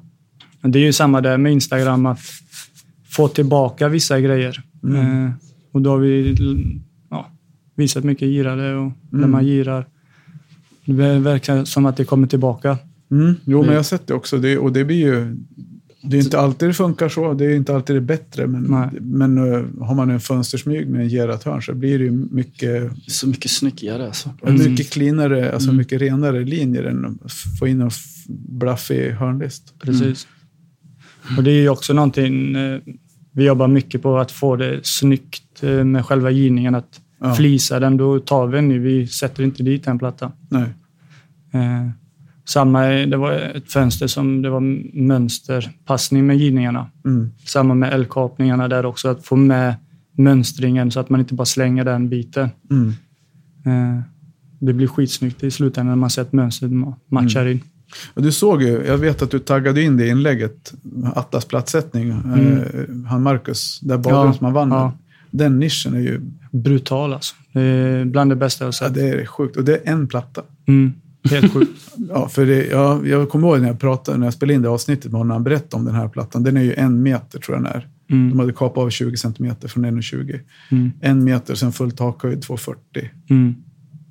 Speaker 2: det är ju samma där med Instagram, att få tillbaka vissa grejer.
Speaker 1: Mm.
Speaker 2: Eh, och då har vi ja, visat mycket girade och när
Speaker 1: Mm.
Speaker 2: man girar. Det verkar som att det kommer tillbaka.
Speaker 1: Mm. Jo, men jag har sett det också. Det, och det blir ju... Det är inte alltid det funkar så. Det är inte alltid det bättre. Men,
Speaker 2: Nej.
Speaker 1: men eh, har man en fönstersmyg med en gerat hörn så blir det ju mycket,
Speaker 3: Så mycket snyggare alltså.
Speaker 2: Mm.
Speaker 1: mycket cleanare, alltså
Speaker 3: Mm.
Speaker 1: mycket renare linjer än att få in en blaffig hörnlist.
Speaker 2: Precis. Och det är ju också någonting eh, vi jobbar mycket på, att få det snyggt eh, med själva givningen. Att
Speaker 1: Ja.
Speaker 2: flisa den, då tar vi en ny. Vi sätter inte dit en platta.
Speaker 1: Nej.
Speaker 2: Eh, samma, det var ett fönster som det var mönsterpassning med givningarna.
Speaker 1: Mm.
Speaker 2: Samma med eldkapningarna där också, att få med mönstringen så att man inte bara slänger den biten.
Speaker 1: Mm.
Speaker 2: Eh, det blir skitsnyggt i slutändan när man ser att mönstret ma- matchar
Speaker 1: Mm.
Speaker 2: in.
Speaker 1: Och du såg ju, jag vet att du taggade in det i inlägget, Atlas platssättning, eh, han Marcus, där badrumsman vann.
Speaker 2: Mm. ja.
Speaker 1: Den nischen är ju,
Speaker 2: Brutal alltså. Det är bland det bästa jag har
Speaker 1: ja,
Speaker 2: sett.
Speaker 1: det är sjukt. Och det är en platta.
Speaker 2: Mm, helt sjukt. [LAUGHS]
Speaker 1: Ja, för det, ja, jag kommer ihåg när jag pratade, när jag spelade in det avsnittet med honom, han berättade om den här plattan. Den är ju en meter tror jag den är.
Speaker 2: Mm.
Speaker 1: De hade kapat av 20 centimeter från 1,20.
Speaker 2: Mm.
Speaker 1: En meter, sen full takhöjd 2,40.
Speaker 2: Mm.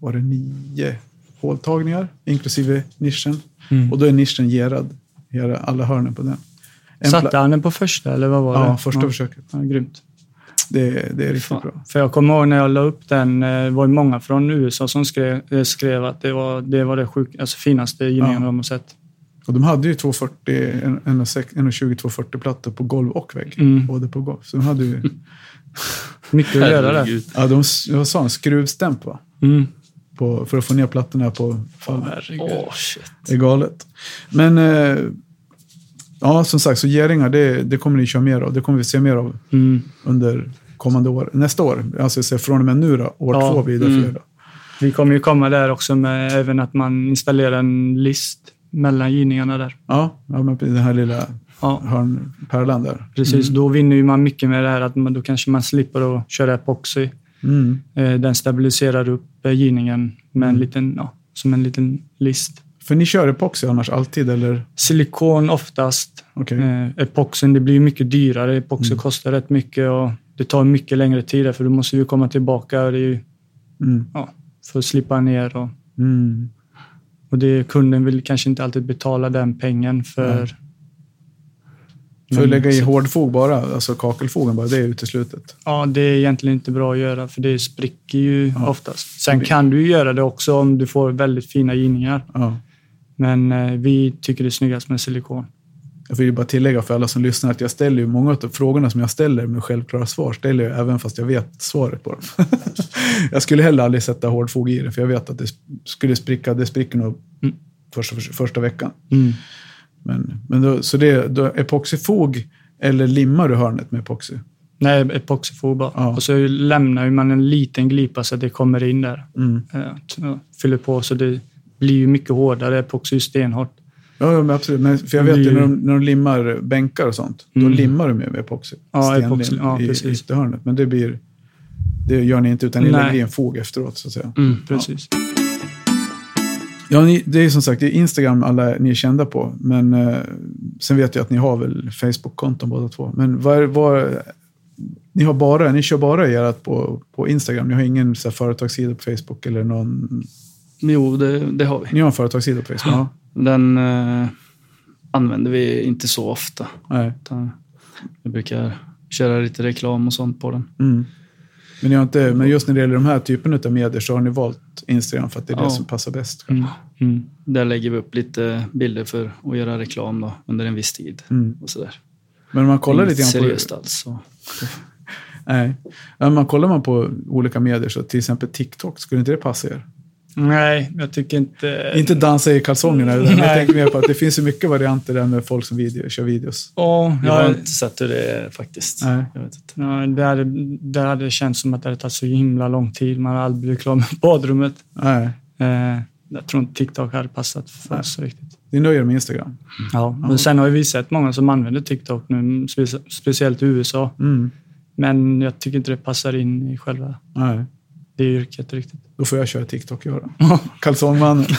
Speaker 1: Var det nio håltagningar, inklusive nischen.
Speaker 2: Mm.
Speaker 1: Och då är nischen gerad, gera alla hörnen på den. En
Speaker 2: Satte han den på första eller vad var det?
Speaker 1: Ja, första
Speaker 2: ja.
Speaker 1: försöket.
Speaker 2: Ja, grymt.
Speaker 1: Det, det är riktigt
Speaker 3: Fan.
Speaker 1: bra.
Speaker 2: För jag kommer ihåg när jag la upp den, eh, det var ju många från USA som skrev, eh, skrev att det var det, var det sjuk, alltså finaste givningen
Speaker 1: Ja.
Speaker 2: de har sett.
Speaker 1: Och de hade ju 240, en- 1,20 240 plattor på golv och vägg.
Speaker 2: Mm.
Speaker 1: Både på golv. Så de hade ju, [LAUGHS]
Speaker 2: Mycket att göra där.
Speaker 1: Ja, de, jag sa en skruvstämp va?
Speaker 2: Mm.
Speaker 1: På, för att få ner plattorna på.
Speaker 2: Herregud.
Speaker 3: Åh, shit.
Speaker 1: Det är galet. Men eh, ja, som sagt, så geringar, det, det kommer ni köra mer av. Det kommer vi se mer av
Speaker 2: Mm.
Speaker 1: under kommande år. Nästa år, alltså jag från och med nu då, år
Speaker 2: Ja,
Speaker 1: två det
Speaker 3: mm.
Speaker 1: Då.
Speaker 2: Vi kommer ju komma där också med även att man installerar en list mellan givningarna där.
Speaker 1: Ja, ja, men den här lilla
Speaker 2: Ja,
Speaker 1: hörnpärlan där.
Speaker 2: precis. Då vinner ju man mycket med det här att man, då kanske man slipper att köra epoxy.
Speaker 1: Mm.
Speaker 2: Eh, Den stabiliserar upp eh, givningen med en
Speaker 1: Mm.
Speaker 2: liten, ja, som en liten list.
Speaker 1: För ni kör epoxy annars alltid, eller?
Speaker 2: Silikon oftast.
Speaker 1: Okej.
Speaker 2: Eh, epoxen, det blir mycket dyrare. Epoxy
Speaker 1: Mm.
Speaker 2: kostar rätt mycket och det tar mycket längre tid för då måste vi komma tillbaka och ju,
Speaker 1: Mm.
Speaker 2: ja, för att slippa ner. Och,
Speaker 1: Mm.
Speaker 2: och det, kunden vill kanske inte alltid betala den pengen för...
Speaker 1: För att lägga i hårdfog bara, alltså kakelfogen bara, det är uteslutet.
Speaker 2: Ja, det är egentligen inte bra att göra för det spricker ju
Speaker 1: Ja.
Speaker 2: oftast. Sen kan du ju göra det också om du får väldigt fina givningar.
Speaker 1: Ja.
Speaker 2: Men eh, vi tycker det är snyggast med silikon.
Speaker 1: Jag vill bara tillägga för alla som lyssnar att jag ställer ju många av frågorna som jag ställer med självklara svar, ställer jag även fast jag vet svaret på dem. [LAUGHS] jag skulle heller aldrig sätta hårdfog i det, för jag vet att det skulle spricka, det spricker nog
Speaker 2: Mm.
Speaker 1: första, första veckan.
Speaker 2: Mm.
Speaker 1: Men, men då, så det är då epoxifog eller limmar du hörnet med epoxy?
Speaker 2: Nej, epoxifog bara.
Speaker 1: Ja.
Speaker 2: Och så lämnar man en liten glipa så att det kommer in där.
Speaker 1: Mm.
Speaker 2: Eh, ja, Fyller på så det blir ju mycket hårdare. Epoxy är stenhårt.
Speaker 1: Ja, ja men absolut. Men, för jag vet ju när de, när de limmar bänkar och sånt, då
Speaker 2: Mm.
Speaker 1: limmar de ju med epoxy.
Speaker 2: Ja, epoxy, ja,
Speaker 1: i ytterhörnet. Men det blir... Det gör ni inte, utan ni
Speaker 2: Nej.
Speaker 1: lägger i en fog efteråt, så att säga.
Speaker 2: Mm, precis.
Speaker 1: Ja, ni, det är som sagt det är Instagram alla ni är kända på. Men eh, sen vet jag att ni har väl Facebook-konton båda två. Men vad, vad, ni, har bara, ni kör bara ert på, på Instagram? Ni har ingen så här, företagssida på Facebook? eller någon...
Speaker 3: Jo, det, det har vi.
Speaker 1: Ni har en företagssida på Facebook?
Speaker 3: Ja. Den eh, använder vi inte så ofta.
Speaker 1: Nej.
Speaker 3: Utan vi brukar köra lite reklam och sånt på den.
Speaker 1: Mm. Men, har inte, men just när det gäller de här typen av medier så har ni valt Instagram för att det är det
Speaker 3: Ja.
Speaker 1: som passar bäst.
Speaker 2: Mm. Mm.
Speaker 3: Där lägger vi upp lite bilder för att göra reklam då, under en viss tid.
Speaker 1: Mm.
Speaker 3: Och sådär.
Speaker 1: Men man kollar lite grann på...
Speaker 3: seriöst alls. Så. [LAUGHS]
Speaker 1: Nej. Ja, man kollar man på olika medier, så till exempel TikTok, skulle inte det passa er?
Speaker 2: Nej, jag tycker inte...
Speaker 1: Inte dansa i kalsongerna, utan jag tänker mer på att det finns så mycket varianter där med folk som video, kör videos.
Speaker 2: Ja,
Speaker 3: Jag har
Speaker 2: jag,
Speaker 3: inte sett hur det är faktiskt.
Speaker 1: Nej.
Speaker 3: Jag vet inte.
Speaker 2: ja, det, hade, det hade känts som att det hade tagit så himla lång tid. Man hade aldrig blivit klar med [LAUGHS] badrummet.
Speaker 1: Nej,
Speaker 2: Eh, jag tror inte TikTok hade passat för
Speaker 1: Nej.
Speaker 2: oss riktigt.
Speaker 1: ni nöjer er med Instagram.
Speaker 2: Ja, men sen har vi sett många som använder TikTok nu, spe- speciellt i USA.
Speaker 1: Mm.
Speaker 2: Men jag tycker inte det passar in i själva
Speaker 1: Nej,
Speaker 2: det yrket riktigt.
Speaker 1: då får jag köra TikTok, göra. [LAUGHS] Kalsongmannen. [LAUGHS]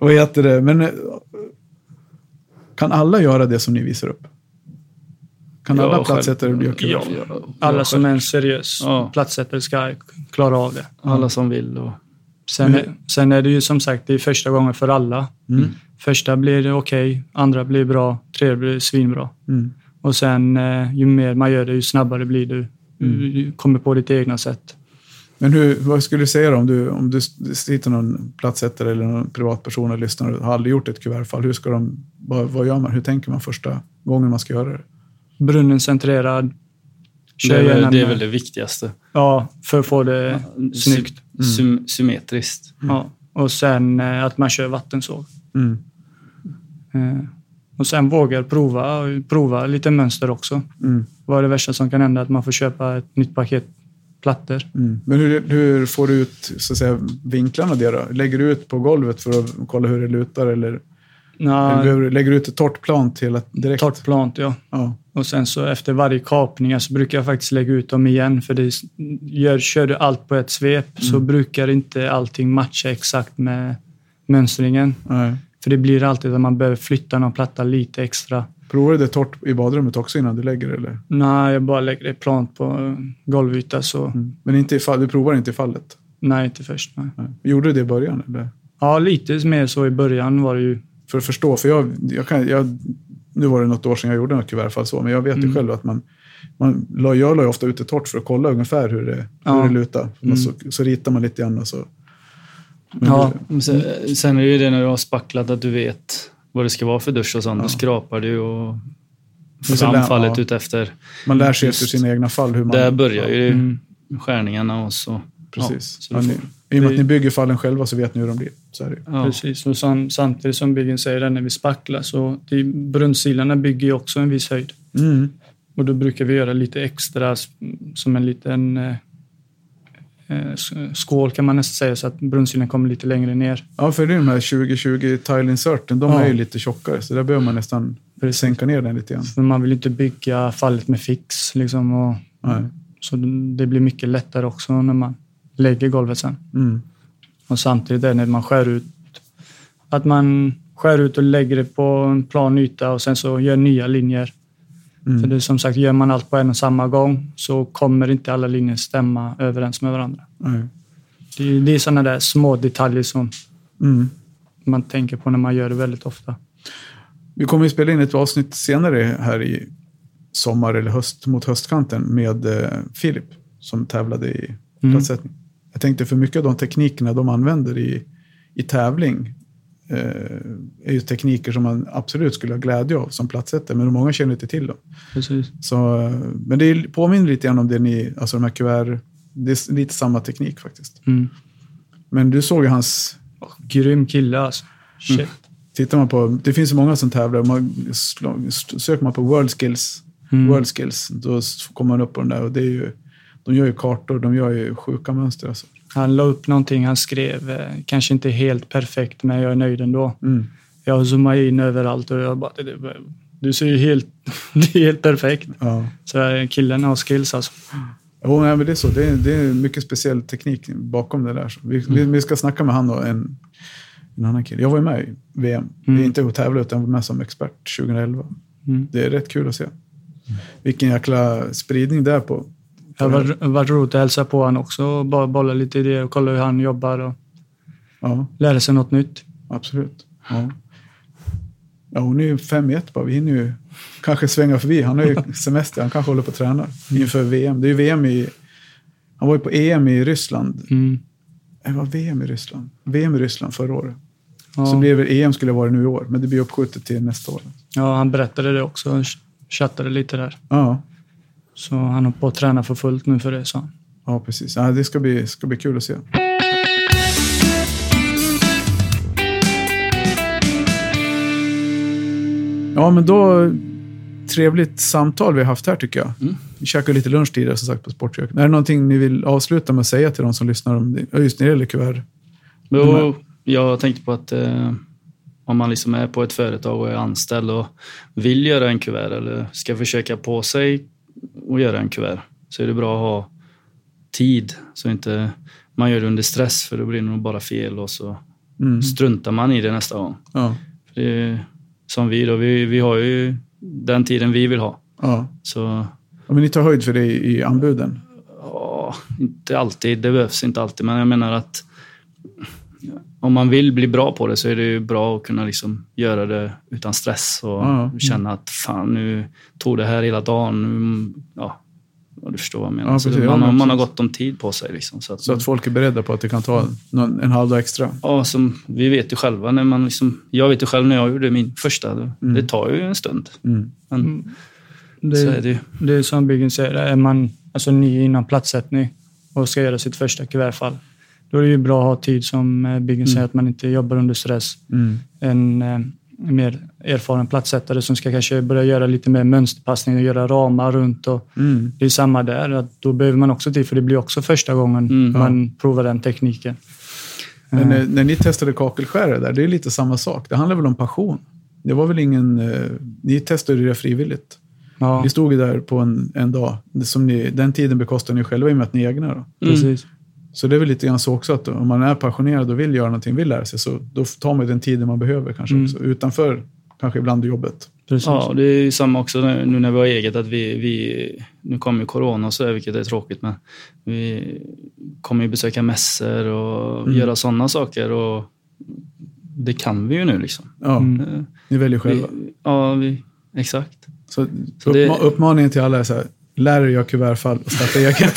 Speaker 1: Vad heter det? Men eh, kan alla göra det som ni visar upp? Kan
Speaker 3: Ja,
Speaker 1: alla
Speaker 3: själv-
Speaker 1: plattsättare bli
Speaker 2: Ja.
Speaker 1: kul?
Speaker 2: Alla som är en seriös
Speaker 3: Ja.
Speaker 2: platssättare ska klara av det.
Speaker 3: Alla som vill. Och,
Speaker 2: Sen, är, sen är det ju som sagt, det är första gången för alla.
Speaker 1: Mm.
Speaker 2: Första blir det okej, andra blir bra, tredje blir svinbra.
Speaker 1: Mm.
Speaker 2: Och sen eh, ju mer man gör det, ju snabbare blir du.
Speaker 1: Mm.
Speaker 2: Du kommer på ditt egna sätt.
Speaker 1: Men hur, vad skulle du säga då, om du, om du sitter någon plattsättare eller någon privatperson och lyssnar och har aldrig gjort ett kuvertfall? Hur ska de, vad, vad gör man? Hur tänker man första gången man ska göra det?
Speaker 2: Brunnen centrerad.
Speaker 3: det, är, väl- det är väl det viktigaste.
Speaker 2: Ja, för att få det snyggt.
Speaker 3: Sy- sym- symmetriskt.
Speaker 2: Ja. Och sen eh, att man kör vattensåg.
Speaker 1: Mm.
Speaker 2: Och sen vågar prova, prova lite mönster också.
Speaker 1: Mm.
Speaker 2: Vad är det värsta som kan hända? Att man får köpa ett nytt paket plattor.
Speaker 1: Mm. Men hur, hur får du ut så att säga, vinklarna det då? Lägger du ut på golvet för att kolla hur det lutar eller, behöver du- lägger du ut ett torrt plan till att direkt?
Speaker 2: torrt plant, ja.
Speaker 1: Ja.
Speaker 2: Och sen så efter varje kapning så brukar jag faktiskt lägga ut dem igen. För det gör, kör du allt på ett svep så brukar inte allting matcha exakt med mönstringen.
Speaker 1: Nej.
Speaker 2: För det blir alltid att man behöver flytta någon platta lite extra.
Speaker 1: Provar du det torrt i badrummet också innan du lägger det? Eller?
Speaker 2: Nej, jag bara lägger det plant på golvyta så
Speaker 1: Men inte i fall, du provar inte i fallet?
Speaker 2: nej, inte först. Nej.
Speaker 1: Nej. Gjorde du det i början? Eller?
Speaker 2: Ja, lite mer så i början var det ju.
Speaker 1: För att förstå, för jag, jag kan, jag, nu var det något år sedan jag gjorde något kuvertfall så, men jag vet ju
Speaker 2: Mm.
Speaker 1: själv att man, man jag la ju ofta ut det torrt för att kolla ungefär hur det,
Speaker 2: Ja.
Speaker 1: hur det lutar.
Speaker 2: Mm.
Speaker 1: Så, så ritar man lite grann och så. Men
Speaker 2: Ja.
Speaker 3: Sen, sen är det ju det när du har spacklat att du vet vad det ska vara för dusch och sånt.
Speaker 1: Ja.
Speaker 3: Då skrapar du och
Speaker 1: så
Speaker 3: fram
Speaker 1: lär-
Speaker 3: fallet
Speaker 1: ja.
Speaker 3: ut efter.
Speaker 1: Man lär sig efter sina egna fall hur man...
Speaker 3: Där börjar ju
Speaker 2: Mm.
Speaker 3: skärningarna och så.
Speaker 1: Precis.
Speaker 3: så
Speaker 1: Ja, ni,
Speaker 3: får-
Speaker 1: I och med att ni bygger fallen själva så vet ni hur de blir. Så är det.
Speaker 3: Ja.
Speaker 2: Precis, och sam, samtidigt som byggen säger det när vi spacklar så det, brunnsilarna bygger ju också en viss höjd.
Speaker 1: Mm.
Speaker 2: Och då brukar vi göra lite extra som en liten eh, skål kan man nästan säga så att brunnsilen kommer lite längre ner.
Speaker 1: Ja, för det är de här 2020 tile inserten, de
Speaker 2: Ja.
Speaker 1: är ju lite tjockare, så där behöver man nästan sänka ner den lite grann.
Speaker 2: Man vill inte bygga fallet med fix liksom. Och,
Speaker 1: Nej.
Speaker 2: så det blir mycket lättare också när man lägger golvet sen.
Speaker 1: Mm.
Speaker 2: Och samtidigt är det när man skär ut Att man skär ut och lägger det på en plan yta och sen så gör nya linjer.
Speaker 1: Mm.
Speaker 2: För det är som sagt, gör man allt på en och samma gång så kommer inte alla linjer stämma överens med varandra.
Speaker 1: Nej.
Speaker 2: Det det är sådana där små detaljer som
Speaker 1: Mm.
Speaker 2: man tänker på när man gör det väldigt ofta.
Speaker 1: Vi kommer ju spela in ett avsnitt senare här i sommar eller höst mot höstkanten med eh, Filip som tävlade i
Speaker 2: Mm.
Speaker 1: platssättning. Jag tänkte för mycket av de teknikerna de använder i, i tävling är ju tekniker som man absolut skulle ha glädje av som platssättare, men många känner inte till dem.
Speaker 2: Precis.
Speaker 1: Så, eh, men det är- påminner lite grann om det ni, alltså de här kuvert, det är lite samma teknik faktiskt.
Speaker 2: Mm.
Speaker 1: Men du såg ju hans
Speaker 2: Grym kille alltså. Shit.
Speaker 1: Mm. Tittar man på, det finns ju många som tävlar. Man, söker man på World Skills,
Speaker 2: Mm.
Speaker 1: World Skills, då kommer man upp på den där. Och det är ju, de gör ju kartor, de gör ju sjuka mönster. Alltså.
Speaker 2: Han la upp någonting han skrev, eh, kanske inte helt perfekt, men jag är nöjd ändå.
Speaker 1: Mm.
Speaker 2: Jag zoomade in överallt och jag bara, du ser ju helt, [LAUGHS] det är helt perfekt.
Speaker 1: Ja.
Speaker 2: Så killen har skills alltså.
Speaker 1: Jo, nej, men det är så. Det är, det är mycket speciell teknik bakom det där. Vi, vi, vi ska snacka med han och en, en annan kille. Jag var ju med i VM.
Speaker 2: Mm.
Speaker 1: inte att tävla utan var med som expert 2011.
Speaker 2: Mm.
Speaker 1: Det är rätt kul att se. Vilken jäkla spridning det är på.
Speaker 2: Det har varit, roligt att hälsa på honom också och bara bolla lite idéer och kolla hur han jobbar och
Speaker 1: Ja.
Speaker 2: lära sig något nytt.
Speaker 1: Absolut. Ja. Ja, hon är ju fem i ett bara. Vi hinner ju kanske svänga förbi. Han har ju [LAUGHS] semester. Han kanske håller på att träna inför VM. Det är ju VM i... Han var ju på EM i Ryssland.
Speaker 2: Mm.
Speaker 1: Det var VM i Ryssland. VM i Ryssland förra året.
Speaker 2: Ja.
Speaker 1: Så blev det EM skulle vara nu i år. Men det blir uppskjutet till nästa år.
Speaker 2: ja, han berättade det också. Chattade lite där.
Speaker 1: Ja,
Speaker 2: Så han har på att träna för fullt nu för det, han.
Speaker 1: ja precis. Ja, det ska bli, ska bli kul att se. Ja, men då... Trevligt samtal vi har haft här tycker jag.
Speaker 3: Mm.
Speaker 1: Vi käkade lite lunch tidigare som sagt på Sportköket. Är det någonting ni vill avsluta med att säga till de som lyssnar om det? Just när det gäller kuvert.
Speaker 3: Jo, jag tänkte på att eh, om man liksom är på ett företag och är anställd och vill göra en kuvert eller ska försöka på sig att göra en kuvert så är det bra att ha tid så inte man gör det under stress för då blir det nog bara fel och så
Speaker 1: Mm.
Speaker 3: struntar man i det nästa gång.
Speaker 1: Ja,
Speaker 3: För det är, som vi då, vi, vi har ju den tiden vi vill ha.
Speaker 1: ja.
Speaker 3: Så
Speaker 1: ja. Men ni tar höjd för det i, anbuden?
Speaker 3: Ja, inte alltid. Det behövs inte alltid. Men jag menar att om man vill bli bra på det så är det ju bra att kunna liksom göra det utan stress och
Speaker 1: Ja.
Speaker 3: känna att fan nu tog det här hela dagen. Nu, ja, du förstår vad jag menar.
Speaker 1: Ja, precis.
Speaker 3: det,
Speaker 1: Ja,
Speaker 3: man, har- man gott om tid på sig. Liksom, så att,
Speaker 1: Så att folk är beredda på att det kan ta någon, en halv dag extra?
Speaker 3: ja, som, vi vet ju själva när man liksom, jag vet ju själv när jag gjorde min första. Det,
Speaker 1: Mm.
Speaker 3: det tar ju en stund.
Speaker 1: Mm.
Speaker 3: Men
Speaker 2: Mm.
Speaker 3: så är
Speaker 2: Det,
Speaker 3: det ju.
Speaker 2: det är som Byggen säger, är man alltså, ny innan platssättning och ska göra sitt första kuvertfall, då är det ju bra att ha tid som eh, Byggen säger, att man inte jobbar under stress.
Speaker 1: Mm.
Speaker 2: En eh, mer erfaren platssättare som ska kanske börja göra lite mer mönsterpassning och göra ramar runt. Och
Speaker 1: Mm.
Speaker 2: det är samma där, att då behöver man också tid för det blir också första gången
Speaker 3: Mm.
Speaker 2: man provar den tekniken.
Speaker 1: Men
Speaker 2: Eh,
Speaker 1: när, när ni testade kakelskärare där, det är lite samma sak. Det handlar väl om passion? Det var väl ingen... Eh, ni testade det frivilligt.
Speaker 2: ja,
Speaker 1: Ni stod ju där på en, en dag. Som ni, den tiden bekostar ni själva i och med att ni är egna. Då.
Speaker 3: Mm.
Speaker 2: precis.
Speaker 1: Så det är väl lite grann så också att om man är passionerad och vill göra någonting, vill lära sig, så då tar man den tiden man behöver kanske
Speaker 2: Mm.
Speaker 1: också. Utanför kanske ibland jobbet.
Speaker 2: precis.
Speaker 3: Ja, det är ju samma också nu när vi har eget. Att vi, vi, nu kommer ju corona så, där, vilket är tråkigt, men vi kommer ju besöka mässor och
Speaker 1: Mm.
Speaker 3: göra sådana saker. Och det kan vi ju nu liksom.
Speaker 1: Ja,
Speaker 2: Mm.
Speaker 1: Ni väljer själva.
Speaker 3: Vi, ja, vi, exakt.
Speaker 1: Så,
Speaker 3: Så det-
Speaker 1: uppma- uppmaningen till alla är så här, lär er göra kuvertfall och starta eget.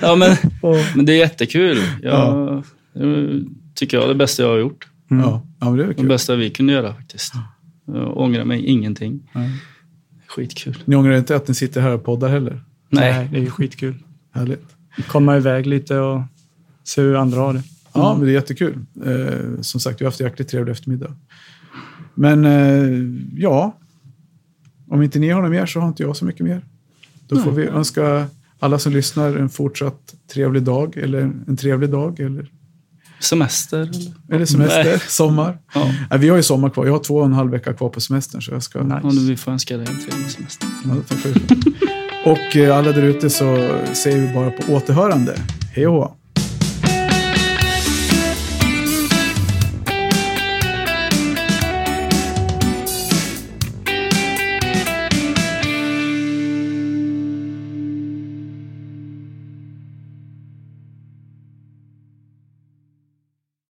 Speaker 1: [LAUGHS]
Speaker 3: Ja, men, [LAUGHS] men det är jättekul. Jag,
Speaker 1: Ja.
Speaker 3: det tycker jag är det bästa jag har gjort.
Speaker 2: mm.
Speaker 1: ja. ja, men det
Speaker 3: Det bästa vi kunde göra faktiskt. Jag ångrar mig ingenting.
Speaker 1: Ja.
Speaker 3: Skitkul.
Speaker 1: Ni ångrar inte att ni sitter här och poddar heller?
Speaker 3: Nej.
Speaker 2: det är ju skitkul.
Speaker 1: Härligt.
Speaker 2: Komma iväg lite och se hur andra har det.
Speaker 1: Ja, men det är jättekul. Eh, som sagt, vi har haft en jäkligt trevlig eftermiddag. Men eh, ja, om inte ni har något mer så har inte jag så mycket mer. Då får vi önska alla som lyssnar en fortsatt trevlig dag eller en trevlig dag eller,
Speaker 3: Semester eller?
Speaker 1: eller semester,
Speaker 3: Nej.
Speaker 1: sommar. [LAUGHS]
Speaker 3: Ja.
Speaker 1: Nej, vi har ju sommar kvar. Jag har två och en halv vecka kvar på semestern så jag ska...
Speaker 2: Nice.
Speaker 3: Ja, vi får önska dig en trevlig semester.
Speaker 1: Ja, tack för det. Och eh, alla där ute så säger vi bara på återhörande. Hej och hå!